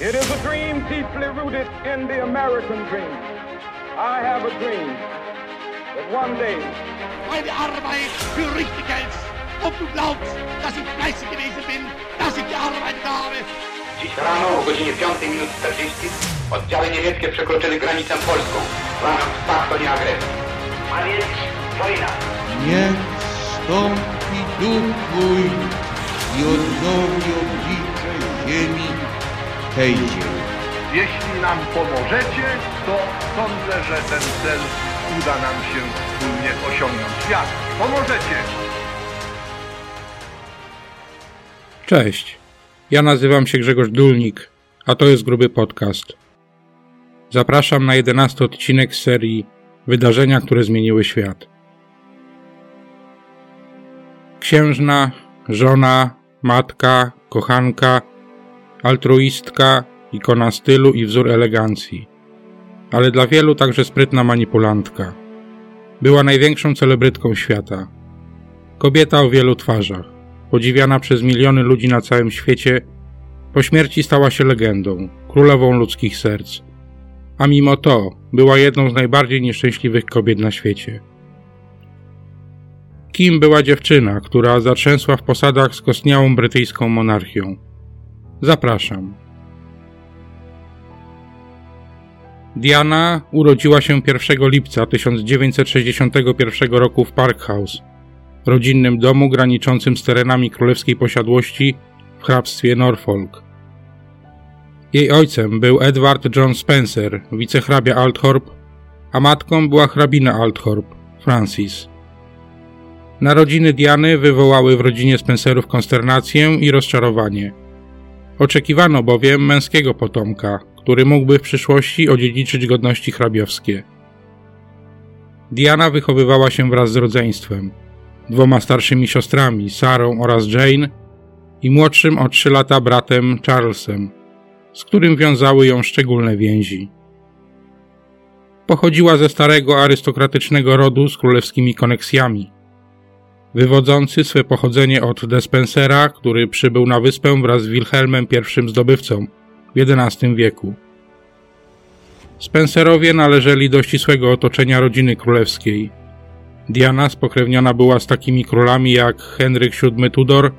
It is a dream deeply rooted in the American dream. I have a dream that one day meine Arbeit für richtig hältst. Ob du glaubst, dass ich fleißig gewesen bin, dass ich gearbeitet habe. Dziś rano o godzinie 5 minut 40 oddziały niemieckie przekroczyły granicę polską. Planem pakt o nieagresji. A więc wojna. Niech stąpi duch Twój i odnowi oblicze ziemi Jeśli nam pomożecie, to sądzę, że ten cel uda nam się wspólnie osiągnąć. Jak? Pomożecie! Cześć. Ja nazywam się Grzegorz Dulnik, a to jest Gruby Podcast. Zapraszam na jedenasty odcinek serii Wydarzenia, które zmieniły świat. Księżna, żona, matka, kochanka, altruistka, ikona stylu i wzór elegancji. Ale dla wielu także sprytna manipulantka. Była największą celebrytką świata. Kobieta o wielu twarzach, podziwiana przez miliony ludzi na całym świecie, po śmierci stała się legendą, królową ludzkich serc. A mimo to była jedną z najbardziej nieszczęśliwych kobiet na świecie. Kim była dziewczyna, która zatrzęsła w posadach skostniałą brytyjską monarchią? Zapraszam. Diana urodziła się 1 lipca 1961 roku w Park House, rodzinnym domu graniczącym z terenami królewskiej posiadłości w hrabstwie Norfolk. Jej ojcem był Edward John Spencer, wicehrabia Althorp, a matką była hrabina Althorp, Francis. Narodziny Diany wywołały w rodzinie Spencerów konsternację i rozczarowanie. Oczekiwano bowiem męskiego potomka, który mógłby w przyszłości odziedziczyć godności hrabiowskie. Diana wychowywała się wraz z rodzeństwem, dwoma starszymi siostrami, Sarą oraz Jane, i młodszym o trzy lata bratem Charlesem, z którym wiązały ją szczególne więzi. Pochodziła ze starego arystokratycznego rodu z królewskimi koneksjami. Wywodzący swe pochodzenie od Despensera, który przybył na wyspę wraz z Wilhelmem I zdobywcą w XI wieku. Spencerowie należeli do ścisłego otoczenia rodziny królewskiej. Diana spokrewniona była z takimi królami jak Henryk VII Tudor,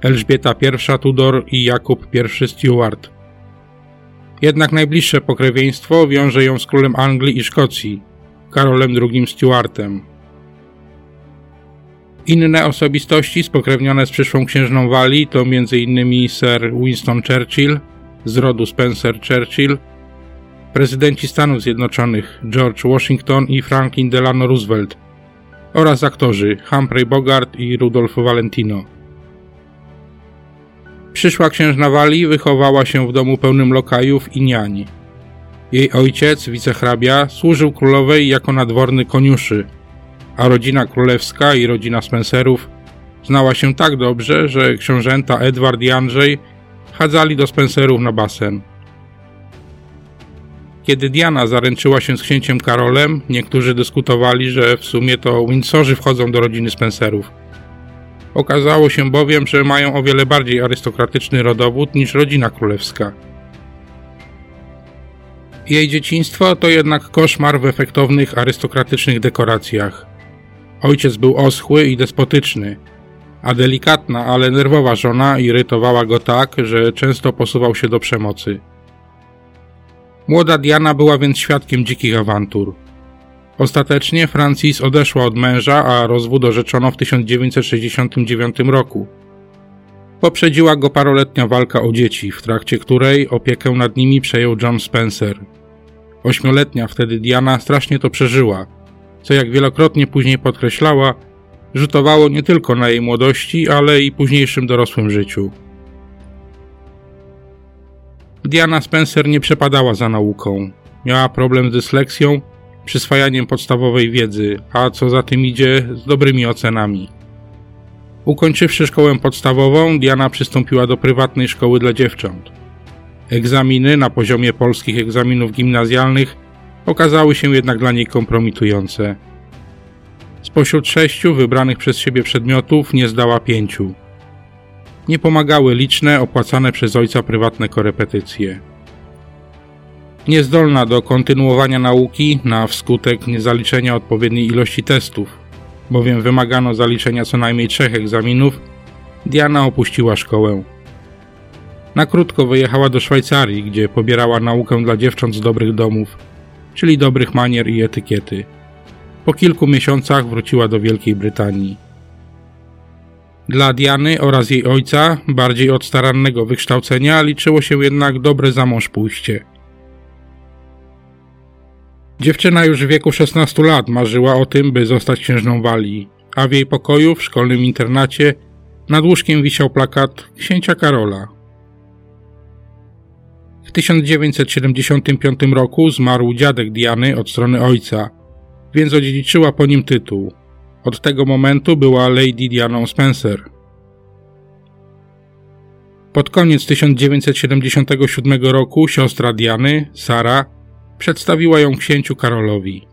Elżbieta I Tudor i Jakub I Stuart. Jednak najbliższe pokrewieństwo wiąże ją z królem Anglii i Szkocji, Karolem II Stuartem. Inne osobistości spokrewnione z przyszłą księżną Walii to m.in. Sir Winston Churchill z rodu Spencer Churchill, prezydenci Stanów Zjednoczonych George Washington i Franklin Delano Roosevelt oraz aktorzy Humphrey Bogart i Rudolf Valentino. Przyszła księżna Walii wychowała się w domu pełnym lokajów i niani. Jej ojciec, wicehrabia, służył królowej jako nadworny koniuszy, a rodzina królewska i rodzina Spencerów znała się tak dobrze, że książęta Edward i Andrzej chadzali do Spencerów na basen. Kiedy Diana zaręczyła się z księciem Karolem, niektórzy dyskutowali, że w sumie to Windsorzy wchodzą do rodziny Spencerów. Okazało się bowiem, że mają o wiele bardziej arystokratyczny rodowód niż rodzina królewska. Jej dzieciństwo to jednak koszmar w efektownych arystokratycznych dekoracjach. Ojciec był oschły i despotyczny, a delikatna, ale nerwowa żona irytowała go tak, że często posuwał się do przemocy. Młoda Diana była więc świadkiem dzikich awantur. Ostatecznie Francis odeszła od męża, a rozwód orzeczono w 1969 roku. Poprzedziła go paroletnia walka o dzieci, w trakcie której opiekę nad nimi przejął John Spencer. Ośmioletnia wtedy Diana strasznie to przeżyła, co jak wielokrotnie później podkreślała, rzutowało nie tylko na jej młodości, ale i późniejszym dorosłym życiu. Diana Spencer nie przepadała za nauką. Miała problem z dysleksją, przyswajaniem podstawowej wiedzy, a co za tym idzie, z dobrymi ocenami. Ukończywszy szkołę podstawową, Diana przystąpiła do prywatnej szkoły dla dziewcząt. Egzaminy na poziomie polskich egzaminów gimnazjalnych okazały się jednak dla niej kompromitujące. Spośród sześciu wybranych przez siebie przedmiotów nie zdała pięciu. Nie pomagały liczne, opłacane przez ojca prywatne korepetycje. Niezdolna do kontynuowania nauki na wskutek niezaliczenia odpowiedniej ilości testów, bowiem wymagano zaliczenia co najmniej trzech egzaminów, Diana opuściła szkołę. Na krótko wyjechała do Szwajcarii, gdzie pobierała naukę dla dziewcząt z dobrych domów, czyli dobrych manier i etykiety. Po kilku miesiącach wróciła do Wielkiej Brytanii. Dla Diany oraz jej ojca, bardziej od starannego wykształcenia, liczyło się jednak dobre zamąż pójście. Dziewczyna już w wieku 16 lat marzyła o tym, by zostać księżną Walii, a w jej pokoju w szkolnym internacie nad łóżkiem wisiał plakat księcia Karola. W 1975 roku zmarł dziadek Diany od strony ojca, więc odziedziczyła po nim tytuł. Od tego momentu była Lady Dianą Spencer. Pod koniec 1977 roku siostra Diany, Sara, przedstawiła ją księciu Karolowi.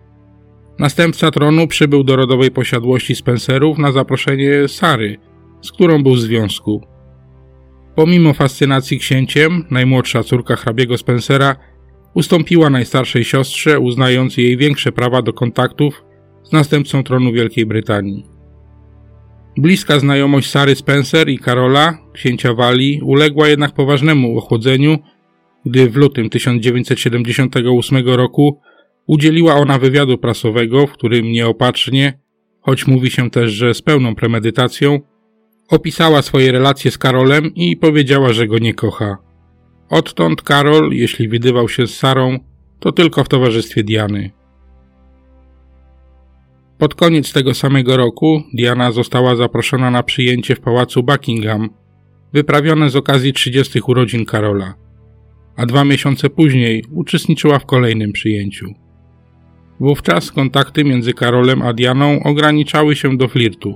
Następca tronu przybył do rodowej posiadłości Spencerów na zaproszenie Sary, z którą był w związku. Pomimo fascynacji księciem, najmłodsza córka hrabiego Spencera ustąpiła najstarszej siostrze, uznając jej większe prawa do kontaktów z następcą tronu Wielkiej Brytanii. Bliska znajomość Sary Spencer i Karola, księcia Walii, uległa jednak poważnemu ochłodzeniu, gdy w lutym 1978 roku udzieliła ona wywiadu prasowego, w którym nieopatrznie, choć mówi się też, że z pełną premedytacją, opisała swoje relacje z Karolem i powiedziała, że go nie kocha. Odtąd Karol, jeśli widywał się z Sarą, to tylko w towarzystwie Diany. Pod koniec tego samego roku Diana została zaproszona na przyjęcie w pałacu Buckingham, wyprawione z okazji 30 urodzin Karola, a dwa miesiące później uczestniczyła w kolejnym przyjęciu. Wówczas kontakty między Karolem a Dianą ograniczały się do flirtu,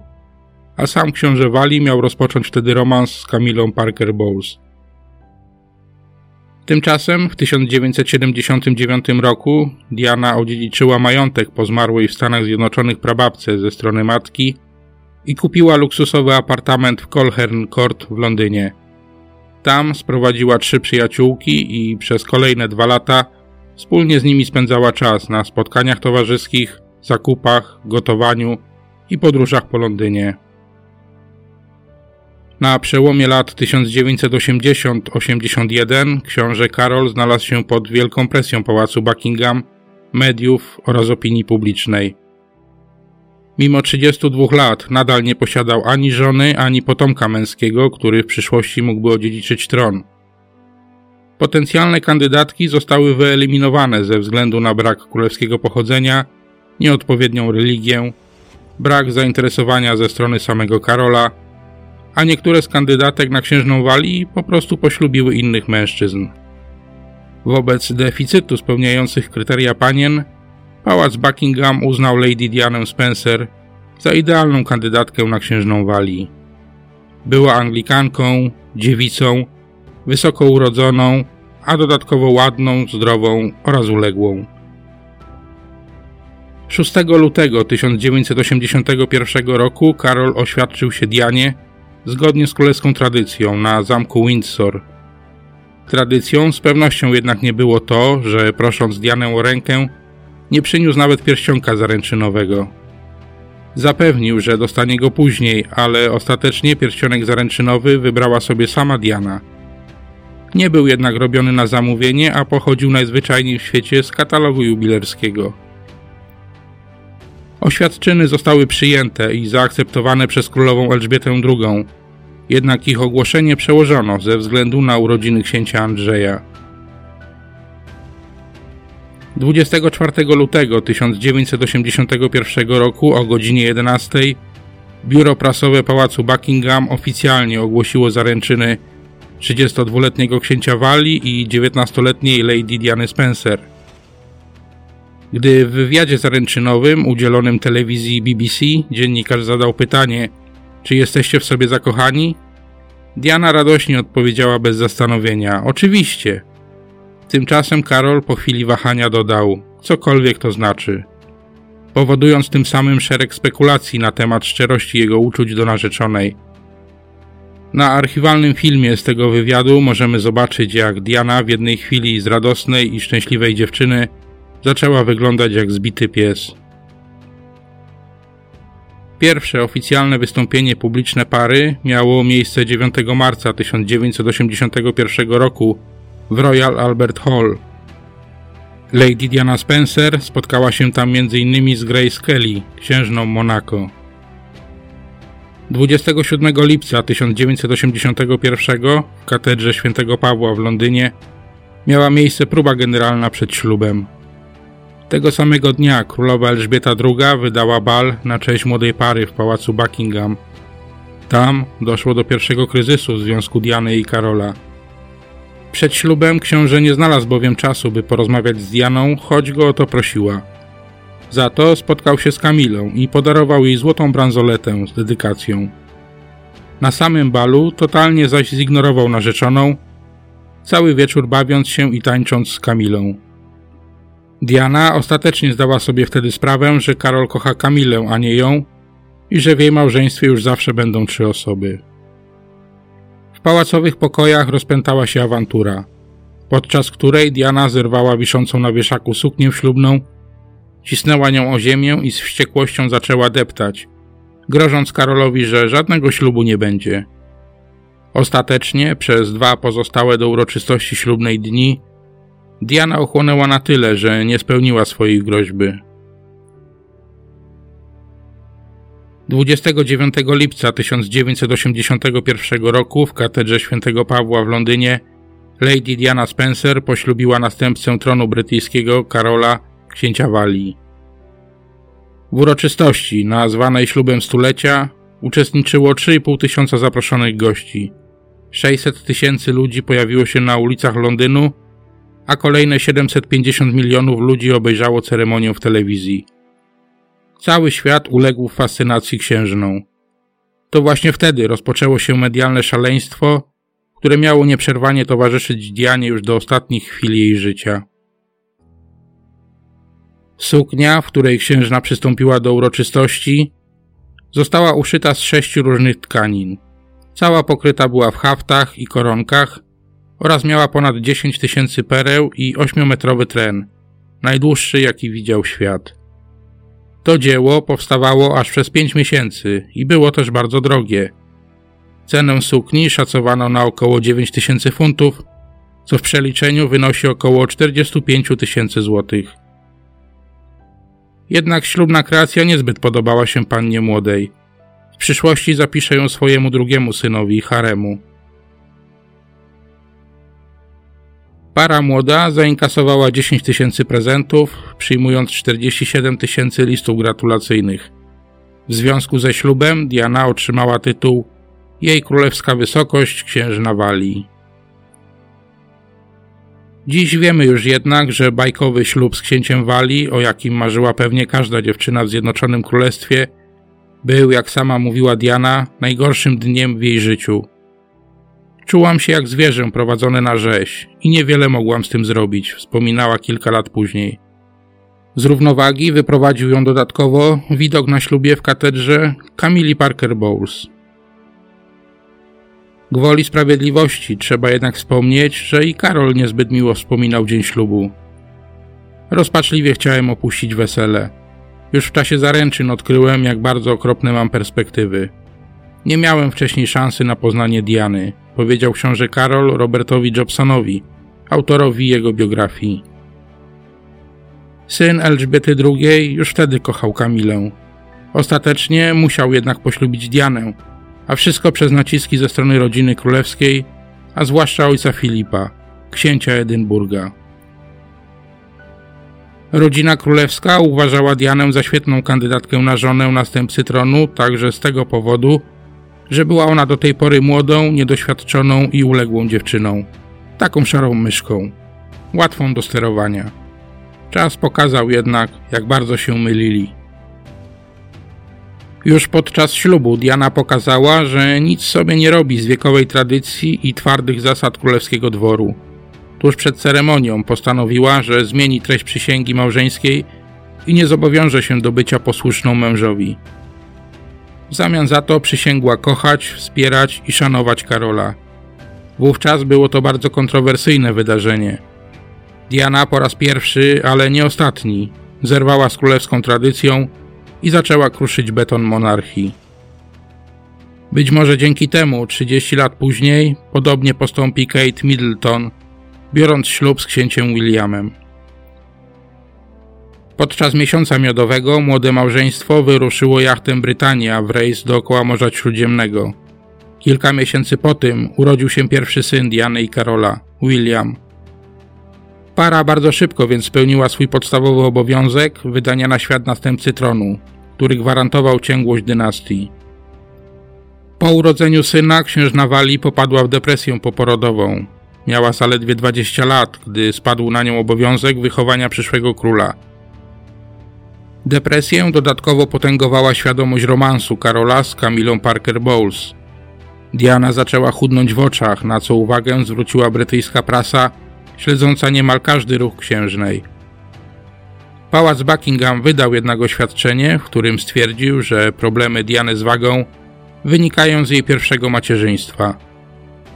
a sam książę Wali miał rozpocząć wtedy romans z Camilą Parker Bowles. Tymczasem w 1979 roku Diana odziedziczyła majątek po zmarłej w Stanach Zjednoczonych prababce ze strony matki i kupiła luksusowy apartament w Colhern Court w Londynie. Tam sprowadziła trzy przyjaciółki i przez kolejne dwa lata wspólnie z nimi spędzała czas na spotkaniach towarzyskich, zakupach, gotowaniu i podróżach po Londynie. Na przełomie lat 1980-81 książę Karol znalazł się pod wielką presją pałacu Buckingham, mediów oraz opinii publicznej. Mimo 32 lat nadal nie posiadał ani żony, ani potomka męskiego, który w przyszłości mógłby odziedziczyć tron. Potencjalne kandydatki zostały wyeliminowane ze względu na brak królewskiego pochodzenia, nieodpowiednią religię, brak zainteresowania ze strony samego Karola a niektóre z kandydatek na księżną Walii po prostu poślubiły innych mężczyzn. Wobec deficytu spełniających kryteria panien, pałac Buckingham uznał Lady Dianę Spencer za idealną kandydatkę na księżną Walii. Była Anglikanką, dziewicą, wysoko urodzoną, a dodatkowo ładną, zdrową oraz uległą. 6 lutego 1981 roku Karol oświadczył się Dianie, zgodnie z królewską tradycją na zamku Windsor. Tradycją z pewnością jednak nie było to, że prosząc Dianę o rękę, nie przyniósł nawet pierścionka zaręczynowego. Zapewnił, że dostanie go później, ale ostatecznie pierścionek zaręczynowy wybrała sobie sama Diana. Nie był jednak robiony na zamówienie, a pochodził najzwyczajniej w świecie z katalogu jubilerskiego. Oświadczyny zostały przyjęte i zaakceptowane przez królową Elżbietę II, jednak ich ogłoszenie przełożono ze względu na urodziny księcia Andrzeja. 24 lutego 1981 roku o godzinie 11 biuro prasowe Pałacu Buckingham oficjalnie ogłosiło zaręczyny 32-letniego księcia Walii i 19-letniej Lady Diany Spencer. Gdy w wywiadzie zaręczynowym udzielonym telewizji BBC dziennikarz zadał pytanie, czy jesteście w sobie zakochani? Diana radośnie odpowiedziała bez zastanowienia: Oczywiście. Tymczasem Karol po chwili wahania dodał: Cokolwiek to znaczy. Powodując tym samym szereg spekulacji na temat szczerości jego uczuć do narzeczonej. Na archiwalnym filmie z tego wywiadu możemy zobaczyć, jak Diana w jednej chwili z radosnej i szczęśliwej dziewczyny zaczęła wyglądać jak zbity pies. Pierwsze oficjalne wystąpienie publiczne pary miało miejsce 9 marca 1981 roku w Royal Albert Hall. Lady Diana Spencer spotkała się tam m.in. z Grace Kelly, księżną Monaco. 27 lipca 1981 w katedrze świętego Pawła w Londynie miała miejsce próba generalna przed ślubem. Tego samego dnia królowa Elżbieta II wydała bal na cześć młodej pary w pałacu Buckingham. Tam doszło do pierwszego kryzysu w związku Diany i Karola. Przed ślubem książę nie znalazł bowiem czasu, by porozmawiać z Dianą, choć go o to prosiła. Za to spotkał się z Kamilą i podarował jej złotą bransoletę z dedykacją. Na samym balu totalnie zaś zignorował narzeczoną, cały wieczór bawiąc się i tańcząc z Kamilą. Diana ostatecznie zdała sobie wtedy sprawę, że Karol kocha Kamilę, a nie ją i że w jej małżeństwie już zawsze będą trzy osoby. W pałacowych pokojach rozpętała się awantura, podczas której Diana zerwała wiszącą na wieszaku suknię ślubną, cisnęła nią o ziemię i z wściekłością zaczęła deptać, grożąc Karolowi, że żadnego ślubu nie będzie. Ostatecznie, przez dwa pozostałe do uroczystości ślubnej dni, Diana ochłonęła na tyle, że nie spełniła swojej groźby. 29 lipca 1981 roku w katedrze świętego Pawła w Londynie Lady Diana Spencer poślubiła następcę tronu brytyjskiego Karola, księcia Walii. W uroczystości, nazwanej ślubem stulecia, uczestniczyło 3,5 tysiąca zaproszonych gości. 600 tysięcy ludzi pojawiło się na ulicach Londynu, a kolejne 750 milionów ludzi obejrzało ceremonię w telewizji. Cały świat uległ fascynacji księżną. To właśnie wtedy rozpoczęło się medialne szaleństwo, które miało nieprzerwanie towarzyszyć Dianie już do ostatnich chwil jej życia. Suknia, w której księżna przystąpiła do uroczystości, została uszyta z sześciu różnych tkanin. Cała pokryta była w haftach i koronkach oraz miała ponad 10 tysięcy pereł i ośmiometrowy tren, najdłuższy jaki widział świat. To dzieło powstawało aż przez 5 miesięcy i było też bardzo drogie. Cenę sukni szacowano na około 9 tysięcy funtów, co w przeliczeniu wynosi około 45 tysięcy złotych. Jednak ślubna kreacja niezbyt podobała się pannie młodej. W przyszłości zapisze ją swojemu drugiemu synowi, Haremu. Para młoda zainkasowała 10 tysięcy prezentów, przyjmując 47 tysięcy listów gratulacyjnych. W związku ze ślubem Diana otrzymała tytuł Jej Królewska Wysokość Księżna Walii. Dziś wiemy już jednak, że bajkowy ślub z księciem Walii, o jakim marzyła pewnie każda dziewczyna w Zjednoczonym Królestwie, był, jak sama mówiła Diana, najgorszym dniem w jej życiu. Czułam się jak zwierzę prowadzone na rzeź i niewiele mogłam z tym zrobić, wspominała kilka lat później. Z równowagi wyprowadził ją dodatkowo widok na ślubie w katedrze Camille Parker Bowles. Gwoli sprawiedliwości trzeba jednak wspomnieć, że i Karol niezbyt miło wspominał dzień ślubu. Rozpaczliwie chciałem opuścić wesele. Już w czasie zaręczyn odkryłem, jak bardzo okropne mam perspektywy. Nie miałem wcześniej szansy na poznanie Diany, powiedział książę Karol Robertowi Jobsonowi, autorowi jego biografii. Syn Elżbiety II już wtedy kochał Kamilę. Ostatecznie musiał jednak poślubić Dianę, a wszystko przez naciski ze strony rodziny królewskiej, a zwłaszcza ojca Filipa, księcia Edynburga. Rodzina królewska uważała Dianę za świetną kandydatkę na żonę następcy tronu, także z tego powodu, że była ona do tej pory młodą, niedoświadczoną i uległą dziewczyną. Taką szarą myszką, łatwą do sterowania. Czas pokazał jednak, jak bardzo się mylili. Już podczas ślubu Diana pokazała, że nic sobie nie robi z wiekowej tradycji i twardych zasad królewskiego dworu. Tuż przed ceremonią postanowiła, że zmieni treść przysięgi małżeńskiej i nie zobowiąże się do bycia posłuszną mężowi. W zamian za to przysięgła kochać, wspierać i szanować Karola. Wówczas było to bardzo kontrowersyjne wydarzenie. Diana po raz pierwszy, ale nie ostatni, zerwała z królewską tradycją i zaczęła kruszyć beton monarchii. Być może dzięki temu 30 lat później podobnie postąpi Kate Middleton, biorąc ślub z księciem Williamem. Podczas miesiąca miodowego młode małżeństwo wyruszyło jachtem Brytania w rejs dookoła Morza Śródziemnego. Kilka miesięcy po tym urodził się pierwszy syn Diany i Karola, William. Para bardzo szybko więc spełniła swój podstawowy obowiązek wydania na świat następcy tronu, który gwarantował ciągłość dynastii. Po urodzeniu syna księżna Wali popadła w depresję poporodową. Miała zaledwie 20 lat, gdy spadł na nią obowiązek wychowania przyszłego króla. Depresję dodatkowo potęgowała świadomość romansu Karola z Camilą Parker Bowles. Diana zaczęła chudnąć w oczach, na co uwagę zwróciła brytyjska prasa, śledząca niemal każdy ruch księżnej. Pałac Buckingham wydał jednak oświadczenie, w którym stwierdził, że problemy Diany z wagą wynikają z jej pierwszego macierzyństwa.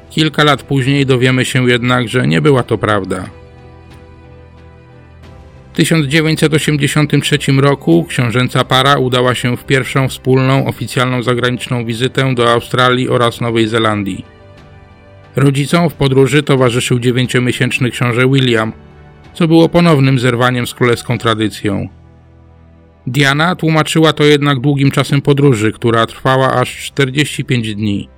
Kilka lat później dowiemy się jednak, że nie była to prawda. W 1983 roku książęca para udała się w pierwszą wspólną oficjalną zagraniczną wizytę do Australii oraz Nowej Zelandii. Rodzicom w podróży towarzyszył dziewięciomiesięczny książę William, co było ponownym zerwaniem z królewską tradycją. Diana tłumaczyła to jednak długim czasem podróży, która trwała aż 45 dni.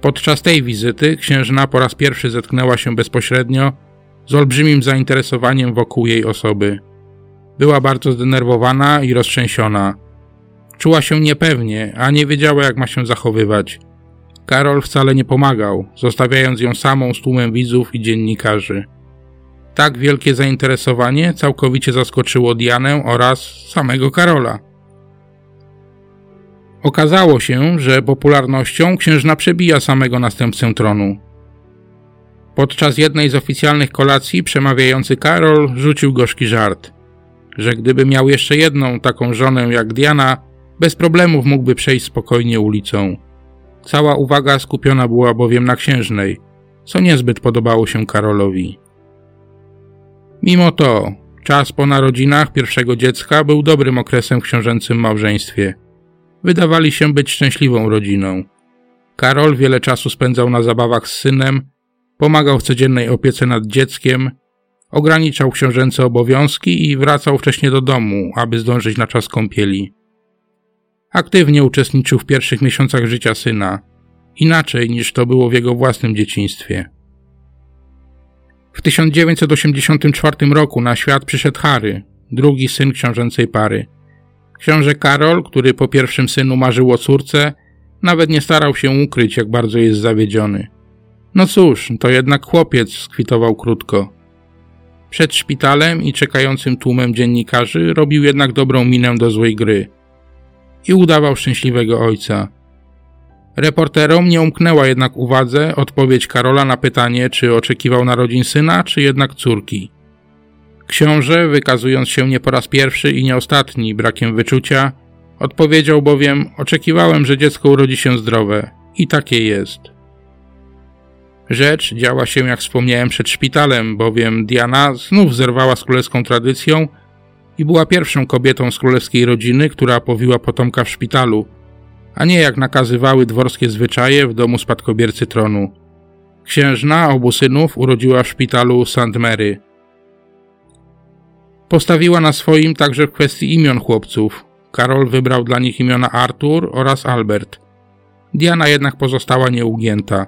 Podczas tej wizyty księżna po raz pierwszy zetknęła się bezpośrednio z olbrzymim zainteresowaniem wokół jej osoby. Była bardzo zdenerwowana i roztrzęsiona. Czuła się niepewnie, a nie wiedziała jak ma się zachowywać. Karol wcale nie pomagał, zostawiając ją samą z tłumem widzów i dziennikarzy. Tak wielkie zainteresowanie całkowicie zaskoczyło Dianę oraz samego Karola. Okazało się, że popularnością księżna przebija samego następcę tronu. Podczas jednej z oficjalnych kolacji przemawiający Karol rzucił gorzki żart, że gdyby miał jeszcze jedną taką żonę jak Diana, bez problemów mógłby przejść spokojnie ulicą. Cała uwaga skupiona była bowiem na księżnej, co niezbyt podobało się Karolowi. Mimo to, czas po narodzinach pierwszego dziecka był dobrym okresem w książęcym małżeństwie. Wydawali się być szczęśliwą rodziną. Karol wiele czasu spędzał na zabawach z synem, pomagał w codziennej opiece nad dzieckiem, ograniczał książęce obowiązki i wracał wcześnie do domu, aby zdążyć na czas kąpieli. Aktywnie uczestniczył w pierwszych miesiącach życia syna, inaczej niż to było w jego własnym dzieciństwie. W 1984 roku na świat przyszedł Harry, drugi syn książęcej pary. Książę Karol, który po pierwszym synu marzył o córce, nawet nie starał się ukryć, jak bardzo jest zawiedziony. No cóż, to jednak chłopiec, skwitował krótko. Przed szpitalem i czekającym tłumem dziennikarzy robił jednak dobrą minę do złej gry. I udawał szczęśliwego ojca. Reporterom nie umknęła jednak uwadze odpowiedź Karola na pytanie, czy oczekiwał narodzin syna, czy jednak córki. Książę, wykazując się nie po raz pierwszy i nie ostatni brakiem wyczucia, odpowiedział bowiem: Oczekiwałem, że dziecko urodzi się zdrowe. I takie jest. Rzecz działa się, jak wspomniałem, przed szpitalem, bowiem Diana znów zerwała z królewską tradycją i była pierwszą kobietą z królewskiej rodziny, która powiła potomka w szpitalu, a nie jak nakazywały dworskie zwyczaje w domu spadkobiercy tronu. Księżna obu synów urodziła w szpitalu St. Mary. Postawiła na swoim także w kwestii imion chłopców. Karol wybrał dla nich imiona Artur oraz Albert. Diana jednak pozostała nieugięta.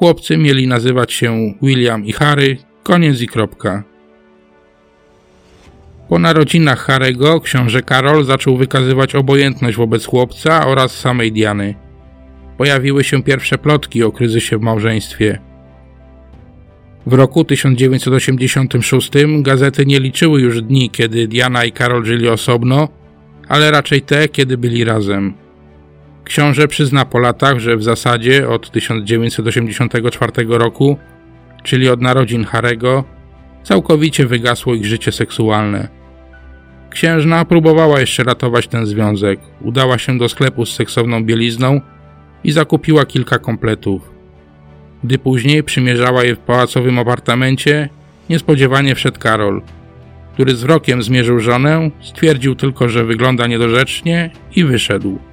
Chłopcy mieli nazywać się William i Harry, koniec i kropka. Po narodzinach Harego książę Karol zaczął wykazywać obojętność wobec chłopca oraz samej Diany. Pojawiły się pierwsze plotki o kryzysie w małżeństwie. W roku 1986 gazety nie liczyły już dni, kiedy Diana i Karol żyli osobno, ale raczej te, kiedy byli razem. Książę przyzna po latach, że w zasadzie od 1984 roku, czyli od narodzin Harego, całkowicie wygasło ich życie seksualne. Księżna próbowała jeszcze ratować ten związek. Udała się do sklepu z seksowną bielizną i zakupiła kilka kompletów. Gdy później przymierzała je w pałacowym apartamencie, niespodziewanie wszedł Karol, który z wrokiem zmierzył żonę, stwierdził tylko, że wygląda niedorzecznie i wyszedł.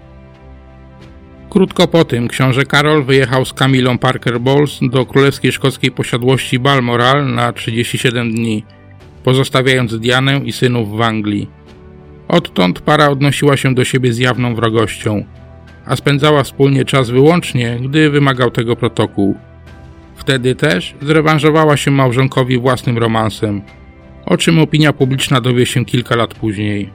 Krótko po tym książę Karol wyjechał z Camilą Parker Bowles do królewskiej szkockiej posiadłości Balmoral na 37 dni, pozostawiając Dianę i synów w Anglii. Odtąd para odnosiła się do siebie z jawną wrogością, a spędzała wspólnie czas wyłącznie, gdy wymagał tego protokół. Wtedy też zrewanżowała się małżonkowi własnym romansem, o czym opinia publiczna dowie się kilka lat później.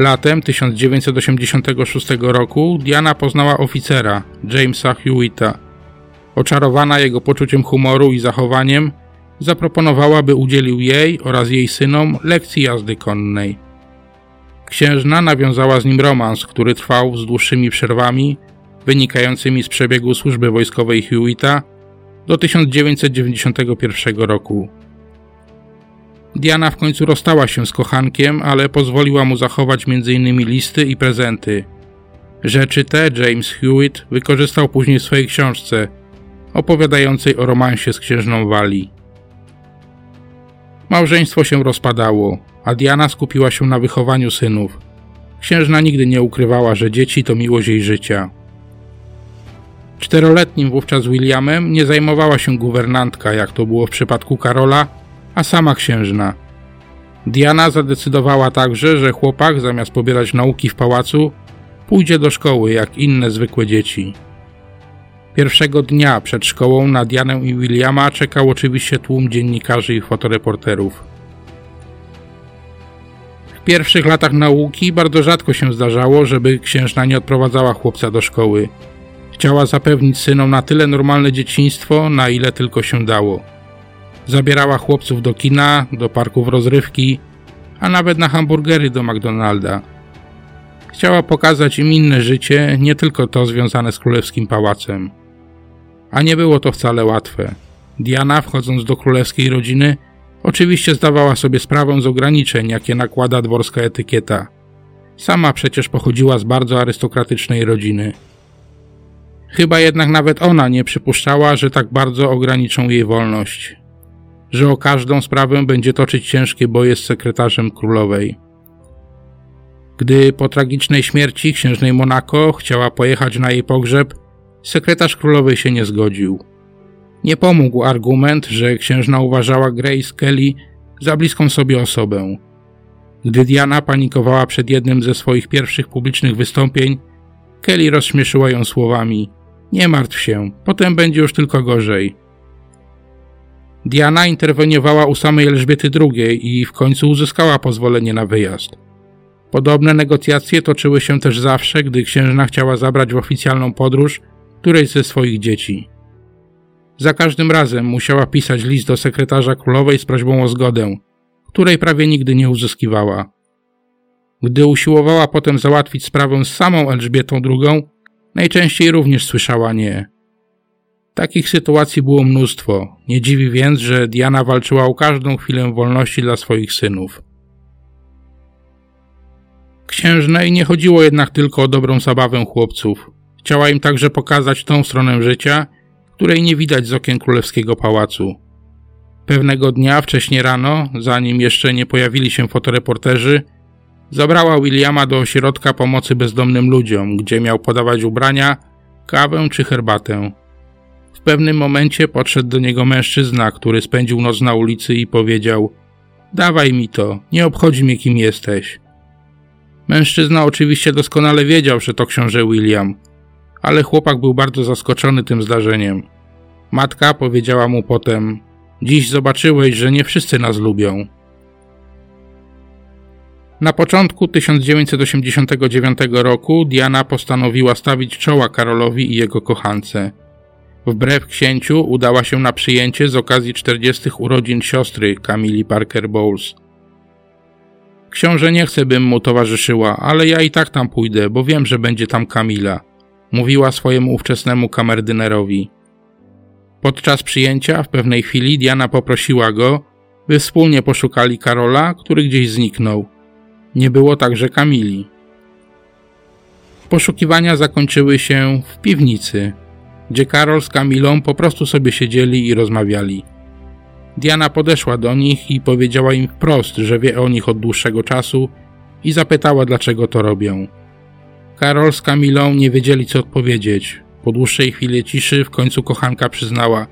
Latem 1986 roku Diana poznała oficera, Jamesa Hewita. Oczarowana jego poczuciem humoru i zachowaniem, zaproponowała, by udzielił jej oraz jej synom lekcji jazdy konnej. Księżna nawiązała z nim romans, który trwał z dłuższymi przerwami, wynikającymi z przebiegu służby wojskowej Hewita do 1991 roku. Diana w końcu rozstała się z kochankiem, ale pozwoliła mu zachować m.in. listy i prezenty. Rzeczy te James Hewitt wykorzystał później w swojej książce, opowiadającej o romansie z księżną Wali. Małżeństwo się rozpadało, a Diana skupiła się na wychowaniu synów. Księżna nigdy nie ukrywała, że dzieci to miłość jej życia. Czteroletnim wówczas Williamem nie zajmowała się guwernantka, jak to było w przypadku Karola, a sama księżna. Diana zadecydowała także, że chłopak zamiast pobierać nauki w pałacu, pójdzie do szkoły jak inne zwykłe dzieci. Pierwszego dnia przed szkołą na Dianę i Williama czekał oczywiście tłum dziennikarzy i fotoreporterów. W pierwszych latach nauki bardzo rzadko się zdarzało, żeby księżna nie odprowadzała chłopca do szkoły. Chciała zapewnić synom na tyle normalne dzieciństwo, na ile tylko się dało. Zabierała chłopców do kina, do parków rozrywki, a nawet na hamburgery do McDonalda. Chciała pokazać im inne życie, nie tylko to związane z królewskim pałacem. A nie było to wcale łatwe. Diana, wchodząc do królewskiej rodziny, oczywiście zdawała sobie sprawę z ograniczeń, jakie nakłada dworska etykieta. Sama przecież pochodziła z bardzo arystokratycznej rodziny. Chyba jednak nawet ona nie przypuszczała, że tak bardzo ograniczą jej wolność że o każdą sprawę będzie toczyć ciężkie boje z sekretarzem królowej. Gdy po tragicznej śmierci księżnej Monako chciała pojechać na jej pogrzeb, sekretarz królowej się nie zgodził. Nie pomógł argument, że księżna uważała Grace Kelly za bliską sobie osobę. Gdy Diana panikowała przed jednym ze swoich pierwszych publicznych wystąpień, Kelly rozśmieszyła ją słowami: Nie martw się, potem będzie już tylko gorzej. Diana interweniowała u samej Elżbiety II i w końcu uzyskała pozwolenie na wyjazd. Podobne negocjacje toczyły się też zawsze, gdy księżna chciała zabrać w oficjalną podróż którejś ze swoich dzieci. Za każdym razem musiała pisać list do sekretarza królowej z prośbą o zgodę, której prawie nigdy nie uzyskiwała. Gdy usiłowała potem załatwić sprawę z samą Elżbietą II, najczęściej również słyszała nie. Takich sytuacji było mnóstwo. Nie dziwi więc, że Diana walczyła o każdą chwilę wolności dla swoich synów. Księżnej nie chodziło jednak tylko o dobrą zabawę chłopców. Chciała im także pokazać tą stronę życia, której nie widać z okien królewskiego pałacu. Pewnego dnia, wcześnie rano, zanim jeszcze nie pojawili się fotoreporterzy, zabrała Williama do ośrodka pomocy bezdomnym ludziom, gdzie miał podawać ubrania, kawę czy herbatę. W pewnym momencie podszedł do niego mężczyzna, który spędził noc na ulicy i powiedział: Dawaj mi to, nie obchodzi mnie kim jesteś. Mężczyzna oczywiście doskonale wiedział, że to książę William, ale chłopak był bardzo zaskoczony tym zdarzeniem. Matka powiedziała mu potem: Dziś zobaczyłeś, że nie wszyscy nas lubią. Na początku 1989 roku Diana postanowiła stawić czoła Karolowi i jego kochance. Wbrew księciu udała się na przyjęcie z okazji 40. urodzin siostry Camili Parker Bowles. Książę nie chce, bym mu towarzyszyła, ale ja i tak tam pójdę, bo wiem, że będzie tam Kamila, mówiła swojemu ówczesnemu kamerdynerowi. Podczas przyjęcia w pewnej chwili Diana poprosiła go, by wspólnie poszukali Karola, który gdzieś zniknął. Nie było także Kamili. Poszukiwania zakończyły się w piwnicy, gdzie Karol z Kamilą po prostu sobie siedzieli i rozmawiali. Diana podeszła do nich i powiedziała im wprost, że wie o nich od dłuższego czasu i zapytała, dlaczego to robią. Karol z Kamilą nie wiedzieli, co odpowiedzieć. Po dłuższej chwili ciszy w końcu kochanka przyznała: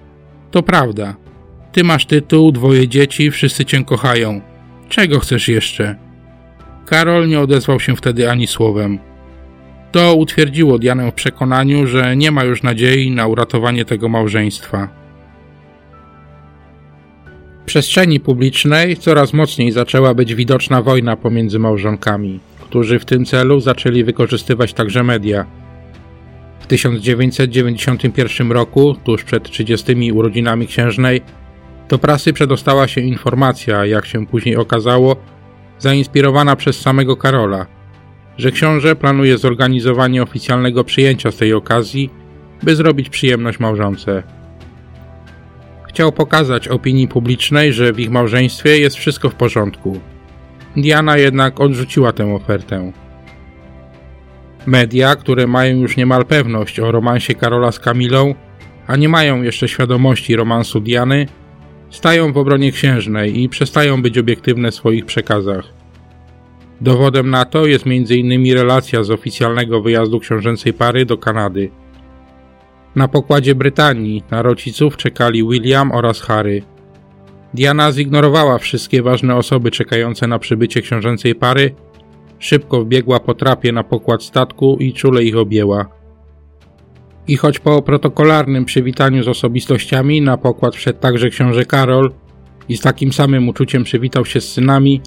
To prawda. Ty masz tytuł, dwoje dzieci, wszyscy cię kochają. Czego chcesz jeszcze? Karol nie odezwał się wtedy ani słowem. To utwierdziło Dianę w przekonaniu, że nie ma już nadziei na uratowanie tego małżeństwa. W przestrzeni publicznej coraz mocniej zaczęła być widoczna wojna pomiędzy małżonkami, którzy w tym celu zaczęli wykorzystywać także media. W 1991 roku, tuż przed 30 urodzinami księżnej, do prasy przedostała się informacja, jak się później okazało, zainspirowana przez samego Karola, że książę planuje zorganizowanie oficjalnego przyjęcia z tej okazji, by zrobić przyjemność małżonce. Chciał pokazać opinii publicznej, że w ich małżeństwie jest wszystko w porządku. Diana jednak odrzuciła tę ofertę. Media, które mają już niemal pewność o romansie Karola z Kamilą, a nie mają jeszcze świadomości romansu Diany, stają w obronie księżnej i przestają być obiektywne w swoich przekazach. Dowodem na to jest m.in. relacja z oficjalnego wyjazdu książęcej pary do Kanady. Na pokładzie Brytanii na rodziców czekali William oraz Harry. Diana zignorowała wszystkie ważne osoby czekające na przybycie książęcej pary, szybko wbiegła po trapie na pokład statku i czule ich objęła. I choć po protokolarnym przywitaniu z osobistościami na pokład wszedł także książę Karol i z takim samym uczuciem przywitał się z synami,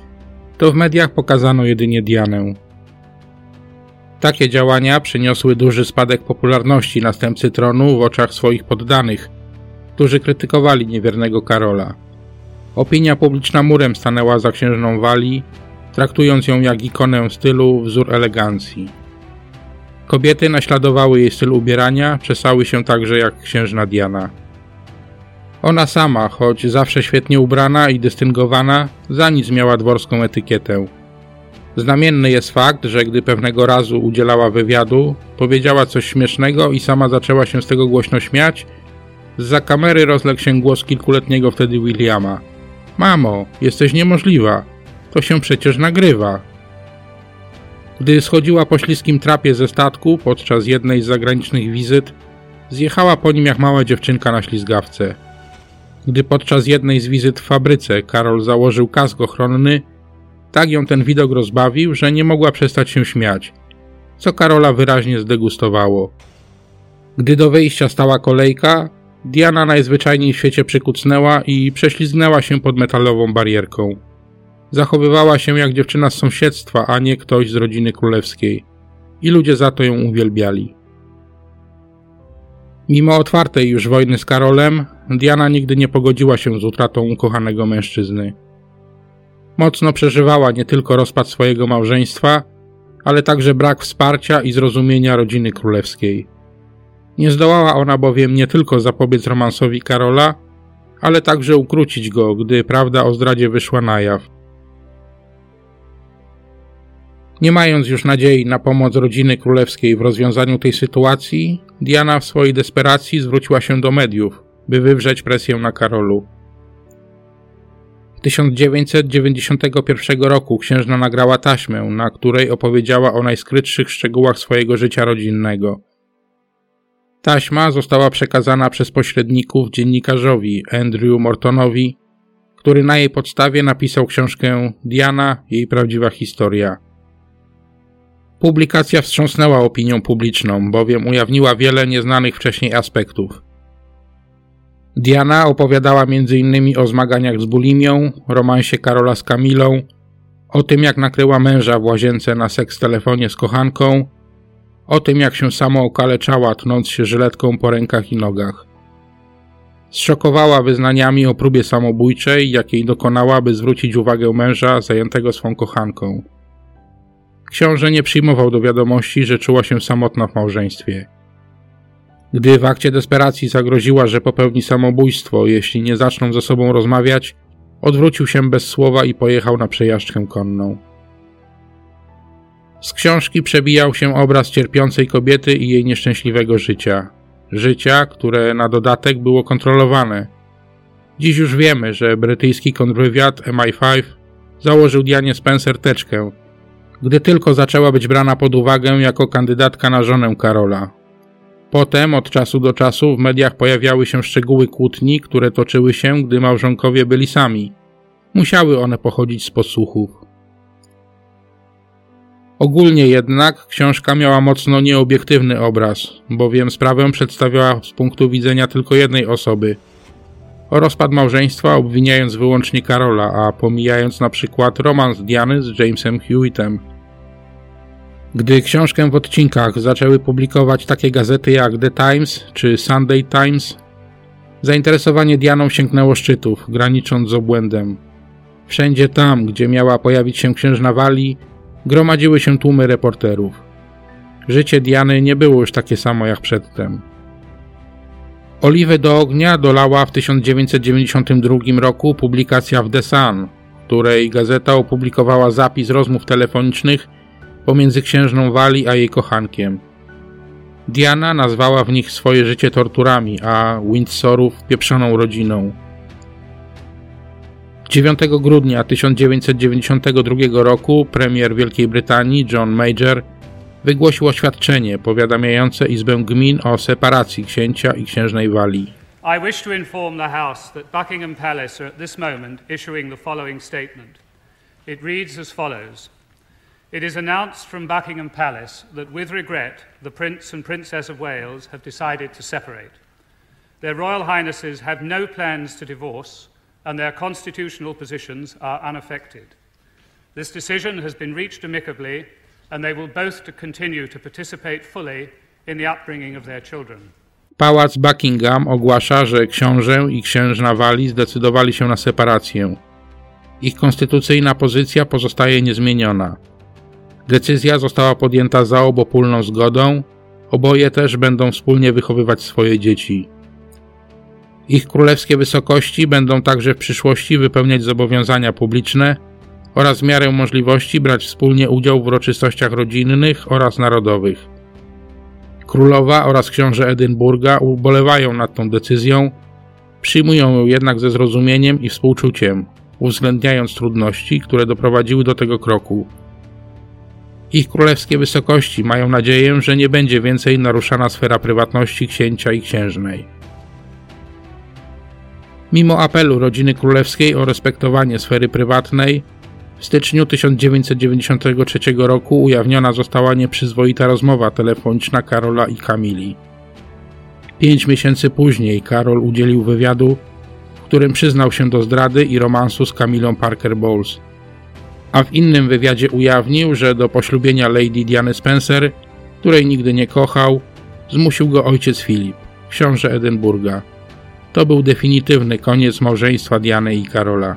to w mediach pokazano jedynie Dianę. Takie działania przyniosły duży spadek popularności następcy tronu w oczach swoich poddanych, którzy krytykowali niewiernego Karola. Opinia publiczna murem stanęła za księżną Walii, traktując ją jak ikonę stylu, wzór elegancji. Kobiety naśladowały jej styl ubierania, czesały się także jak księżna Diana. Ona sama, choć zawsze świetnie ubrana i dystyngowana, za nic miała dworską etykietę. Znamienny jest fakt, że gdy pewnego razu udzielała wywiadu, powiedziała coś śmiesznego i sama zaczęła się z tego głośno śmiać, za kamery rozległ się głos kilkuletniego wtedy Williama. Mamo, jesteś niemożliwa. To się przecież nagrywa. Gdy schodziła po śliskim trapie ze statku podczas jednej z zagranicznych wizyt, zjechała po nim jak mała dziewczynka na ślizgawce. Gdy podczas jednej z wizyt w fabryce Karol założył kask ochronny, tak ją ten widok rozbawił, że nie mogła przestać się śmiać, co Karola wyraźnie zdegustowało. Gdy do wyjścia stała kolejka, Diana najzwyczajniej w świecie przykucnęła i prześlizgnęła się pod metalową barierką. Zachowywała się jak dziewczyna z sąsiedztwa, a nie ktoś z rodziny królewskiej. I ludzie za to ją uwielbiali. Mimo otwartej już wojny z Karolem, Diana nigdy nie pogodziła się z utratą ukochanego mężczyzny. Mocno przeżywała nie tylko rozpad swojego małżeństwa, ale także brak wsparcia i zrozumienia rodziny królewskiej. Nie zdołała ona bowiem nie tylko zapobiec romansowi Karola, ale także ukrócić go, gdy prawda o zdradzie wyszła na jaw. Nie mając już nadziei na pomoc rodziny królewskiej w rozwiązaniu tej sytuacji, Diana w swojej desperacji zwróciła się do mediów, by wywrzeć presję na Karolu. W 1991 roku księżna nagrała taśmę, na której opowiedziała o najskrytszych szczegółach swojego życia rodzinnego. Taśma została przekazana przez pośredników dziennikarzowi Andrew Mortonowi, który na jej podstawie napisał książkę Diana, jej prawdziwa historia. Publikacja wstrząsnęła opinią publiczną, bowiem ujawniła wiele nieznanych wcześniej aspektów. Diana opowiadała m.in. o zmaganiach z bulimią, romansie Karola z Kamilą, o tym jak nakryła męża w łazience na seks telefonie z kochanką, o tym jak się samo okaleczała, tnąc się żyletką po rękach i nogach. Zszokowała wyznaniami o próbie samobójczej, jakiej dokonała, by zwrócić uwagę męża zajętego swą kochanką. Książę nie przyjmował do wiadomości, że czuła się samotna w małżeństwie. Gdy w akcie desperacji zagroziła, że popełni samobójstwo, jeśli nie zaczną ze sobą rozmawiać, odwrócił się bez słowa i pojechał na przejażdżkę konną. Z książki przebijał się obraz cierpiącej kobiety i jej nieszczęśliwego życia. Życia, które na dodatek było kontrolowane. Dziś już wiemy, że brytyjski kontrwywiad MI5 założył Dianie Spencer teczkę, gdy tylko zaczęła być brana pod uwagę jako kandydatka na żonę Karola. Potem, od czasu do czasu, w mediach pojawiały się szczegóły kłótni, które toczyły się, gdy małżonkowie byli sami. Musiały one pochodzić z podsłuchów. Ogólnie jednak książka miała mocno nieobiektywny obraz, bowiem sprawę przedstawiała z punktu widzenia tylko jednej osoby. O rozpad małżeństwa obwiniając wyłącznie Karola, a pomijając na przykład romans Diany z Jamesem Hewittem. Gdy książkę w odcinkach zaczęły publikować takie gazety jak The Times czy Sunday Times, zainteresowanie Dianą sięgnęło szczytów, granicząc z obłędem. Wszędzie tam, gdzie miała pojawić się księżna Wali, gromadziły się tłumy reporterów. Życie Diany nie było już takie samo jak przedtem. Oliwę do ognia dolała w 1992 roku publikacja w The Sun, w której gazeta opublikowała zapis rozmów telefonicznych pomiędzy księżną Wali a jej kochankiem. Diana nazwała w nich swoje życie torturami, a Windsorów pieprzoną rodziną. 9 grudnia 1992 roku premier Wielkiej Brytanii John Major wygłosił oświadczenie powiadamiające Izbę Gmin o separacji księcia i księżnej Walii. I wish to inform the House that Buckingham Palace are at this moment issuing the following statement. It reads as follows. It is announced from Buckingham Palace that with regret the Prince and Princess of Wales have decided to separate. Their Royal Highnesses have no plans to divorce and their constitutional positions are unaffected. This decision has been reached amicably and they will both to continue to participate fully in the upbringing of their children. Pałac Buckingham ogłasza, że książę i księżna Walii zdecydowali się na separację. Ich konstytucyjna pozycja pozostaje niezmieniona. Decyzja została podjęta za obopólną zgodą, oboje też będą wspólnie wychowywać swoje dzieci. Ich królewskie wysokości będą także w przyszłości wypełniać zobowiązania publiczne oraz w miarę możliwości brać wspólnie udział w uroczystościach rodzinnych oraz narodowych. Królowa oraz książę Edynburga ubolewają nad tą decyzją, przyjmują ją jednak ze zrozumieniem i współczuciem, uwzględniając trudności, które doprowadziły do tego kroku. Ich królewskie wysokości mają nadzieję, że nie będzie więcej naruszana sfera prywatności księcia i księżnej. Mimo apelu rodziny królewskiej o respektowanie sfery prywatnej, w styczniu 1993 roku ujawniona została nieprzyzwoita rozmowa telefoniczna Karola i Kamili. Pięć miesięcy później Karol udzielił wywiadu, w którym przyznał się do zdrady i romansu z Kamilą Parker Bowles. A w innym wywiadzie ujawnił, że do poślubienia Lady Diany Spencer, której nigdy nie kochał, zmusił go ojciec Filip, książę Edynburga. To był definitywny koniec małżeństwa Diany i Karola.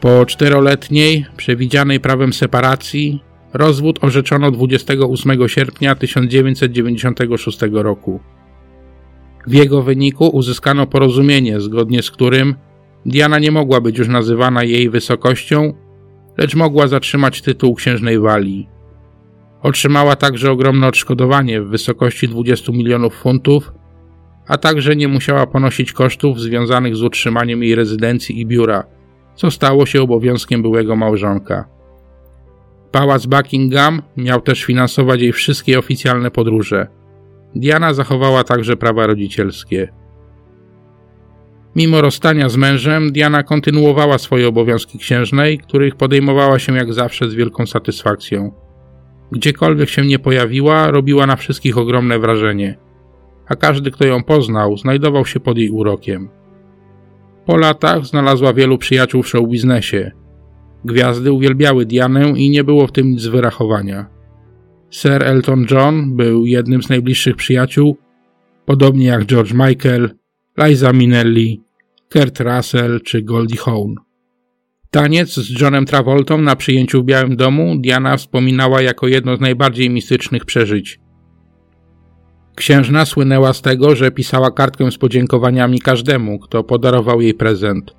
Po czteroletniej, przewidzianej prawem separacji, rozwód orzeczono 28 sierpnia 1996 roku. W jego wyniku uzyskano porozumienie, zgodnie z którym Diana nie mogła być już nazywana jej wysokością, lecz mogła zatrzymać tytuł księżnej Walii. Otrzymała także ogromne odszkodowanie w wysokości 20 milionów funtów, a także nie musiała ponosić kosztów związanych z utrzymaniem jej rezydencji i biura, co stało się obowiązkiem byłego małżonka. Pałac Buckingham miał też finansować jej wszystkie oficjalne podróże. Diana zachowała także prawa rodzicielskie. Mimo rozstania z mężem, Diana kontynuowała swoje obowiązki księżnej, których podejmowała się jak zawsze z wielką satysfakcją. Gdziekolwiek się nie pojawiła, robiła na wszystkich ogromne wrażenie, a każdy, kto ją poznał, znajdował się pod jej urokiem. Po latach znalazła wielu przyjaciół w showbiznesie. Gwiazdy uwielbiały Dianę i nie było w tym nic wyrachowania. Sir Elton John był jednym z najbliższych przyjaciół, podobnie jak George Michael, Liza Minnelli, Kurt Russell czy Goldie Hawn. Taniec z Johnem Travoltą na przyjęciu w Białym Domu Diana wspominała jako jedno z najbardziej mistycznych przeżyć. Księżna słynęła z tego, że pisała kartkę z podziękowaniami każdemu, kto podarował jej prezent.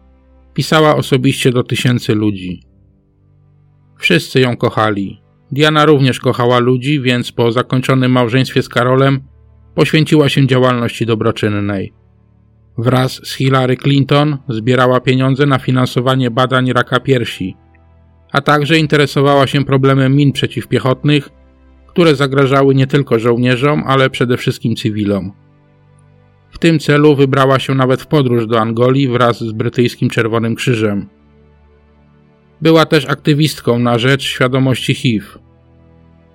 Pisała osobiście do tysięcy ludzi. Wszyscy ją kochali. Diana również kochała ludzi, więc po zakończonym małżeństwie z Karolem poświęciła się działalności dobroczynnej. Wraz z Hillary Clinton zbierała pieniądze na finansowanie badań raka piersi, a także interesowała się problemem min przeciwpiechotnych, które zagrażały nie tylko żołnierzom, ale przede wszystkim cywilom. W tym celu wybrała się nawet w podróż do Angolii wraz z brytyjskim Czerwonym Krzyżem. Była też aktywistką na rzecz świadomości HIV.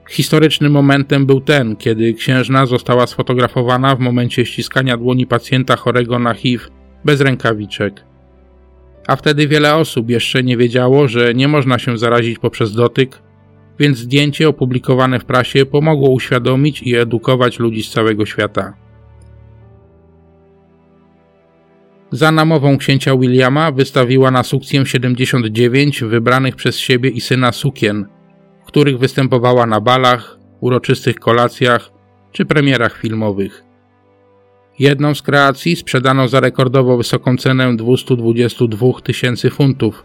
Historycznym momentem był ten, kiedy księżna została sfotografowana w momencie ściskania dłoni pacjenta chorego na HIV bez rękawiczek. A wtedy wiele osób jeszcze nie wiedziało, że nie można się zarazić poprzez dotyk, więc zdjęcie opublikowane w prasie pomogło uświadomić i edukować ludzi z całego świata. Za namową księcia Williama wystawiła na sukcję 79 wybranych przez siebie i syna sukien, których występowała na balach, uroczystych kolacjach czy premierach filmowych. Jedną z kreacji sprzedano za rekordowo wysoką cenę 222 tysięcy funtów,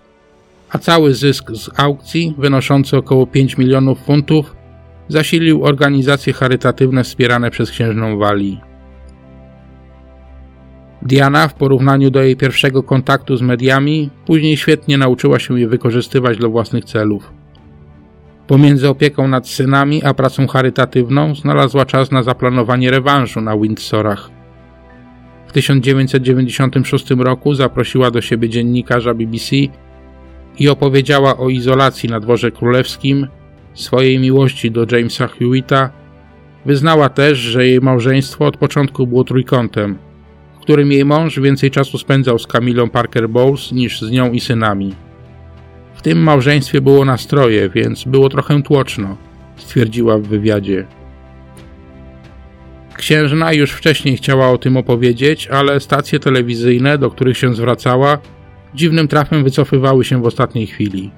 a cały zysk z aukcji, wynoszący około 5 milionów funtów, zasilił organizacje charytatywne wspierane przez księżną Walii. Diana, w porównaniu do jej pierwszego kontaktu z mediami, później świetnie nauczyła się je wykorzystywać do własnych celów. Pomiędzy opieką nad synami a pracą charytatywną znalazła czas na zaplanowanie rewanżu na Windsorach. W 1996 roku zaprosiła do siebie dziennikarza BBC i opowiedziała o izolacji na dworze królewskim, swojej miłości do Jamesa Hewita. Wyznała też, że jej małżeństwo od początku było trójkątem – którym jej mąż więcej czasu spędzał z Camilą Parker Bowles niż z nią i synami. Tym małżeństwie było nastroje, więc było trochę tłoczno, stwierdziła w wywiadzie. Księżna już wcześniej chciała o tym opowiedzieć, ale stacje telewizyjne, do których się zwracała, dziwnym trafem wycofywały się w ostatniej chwili.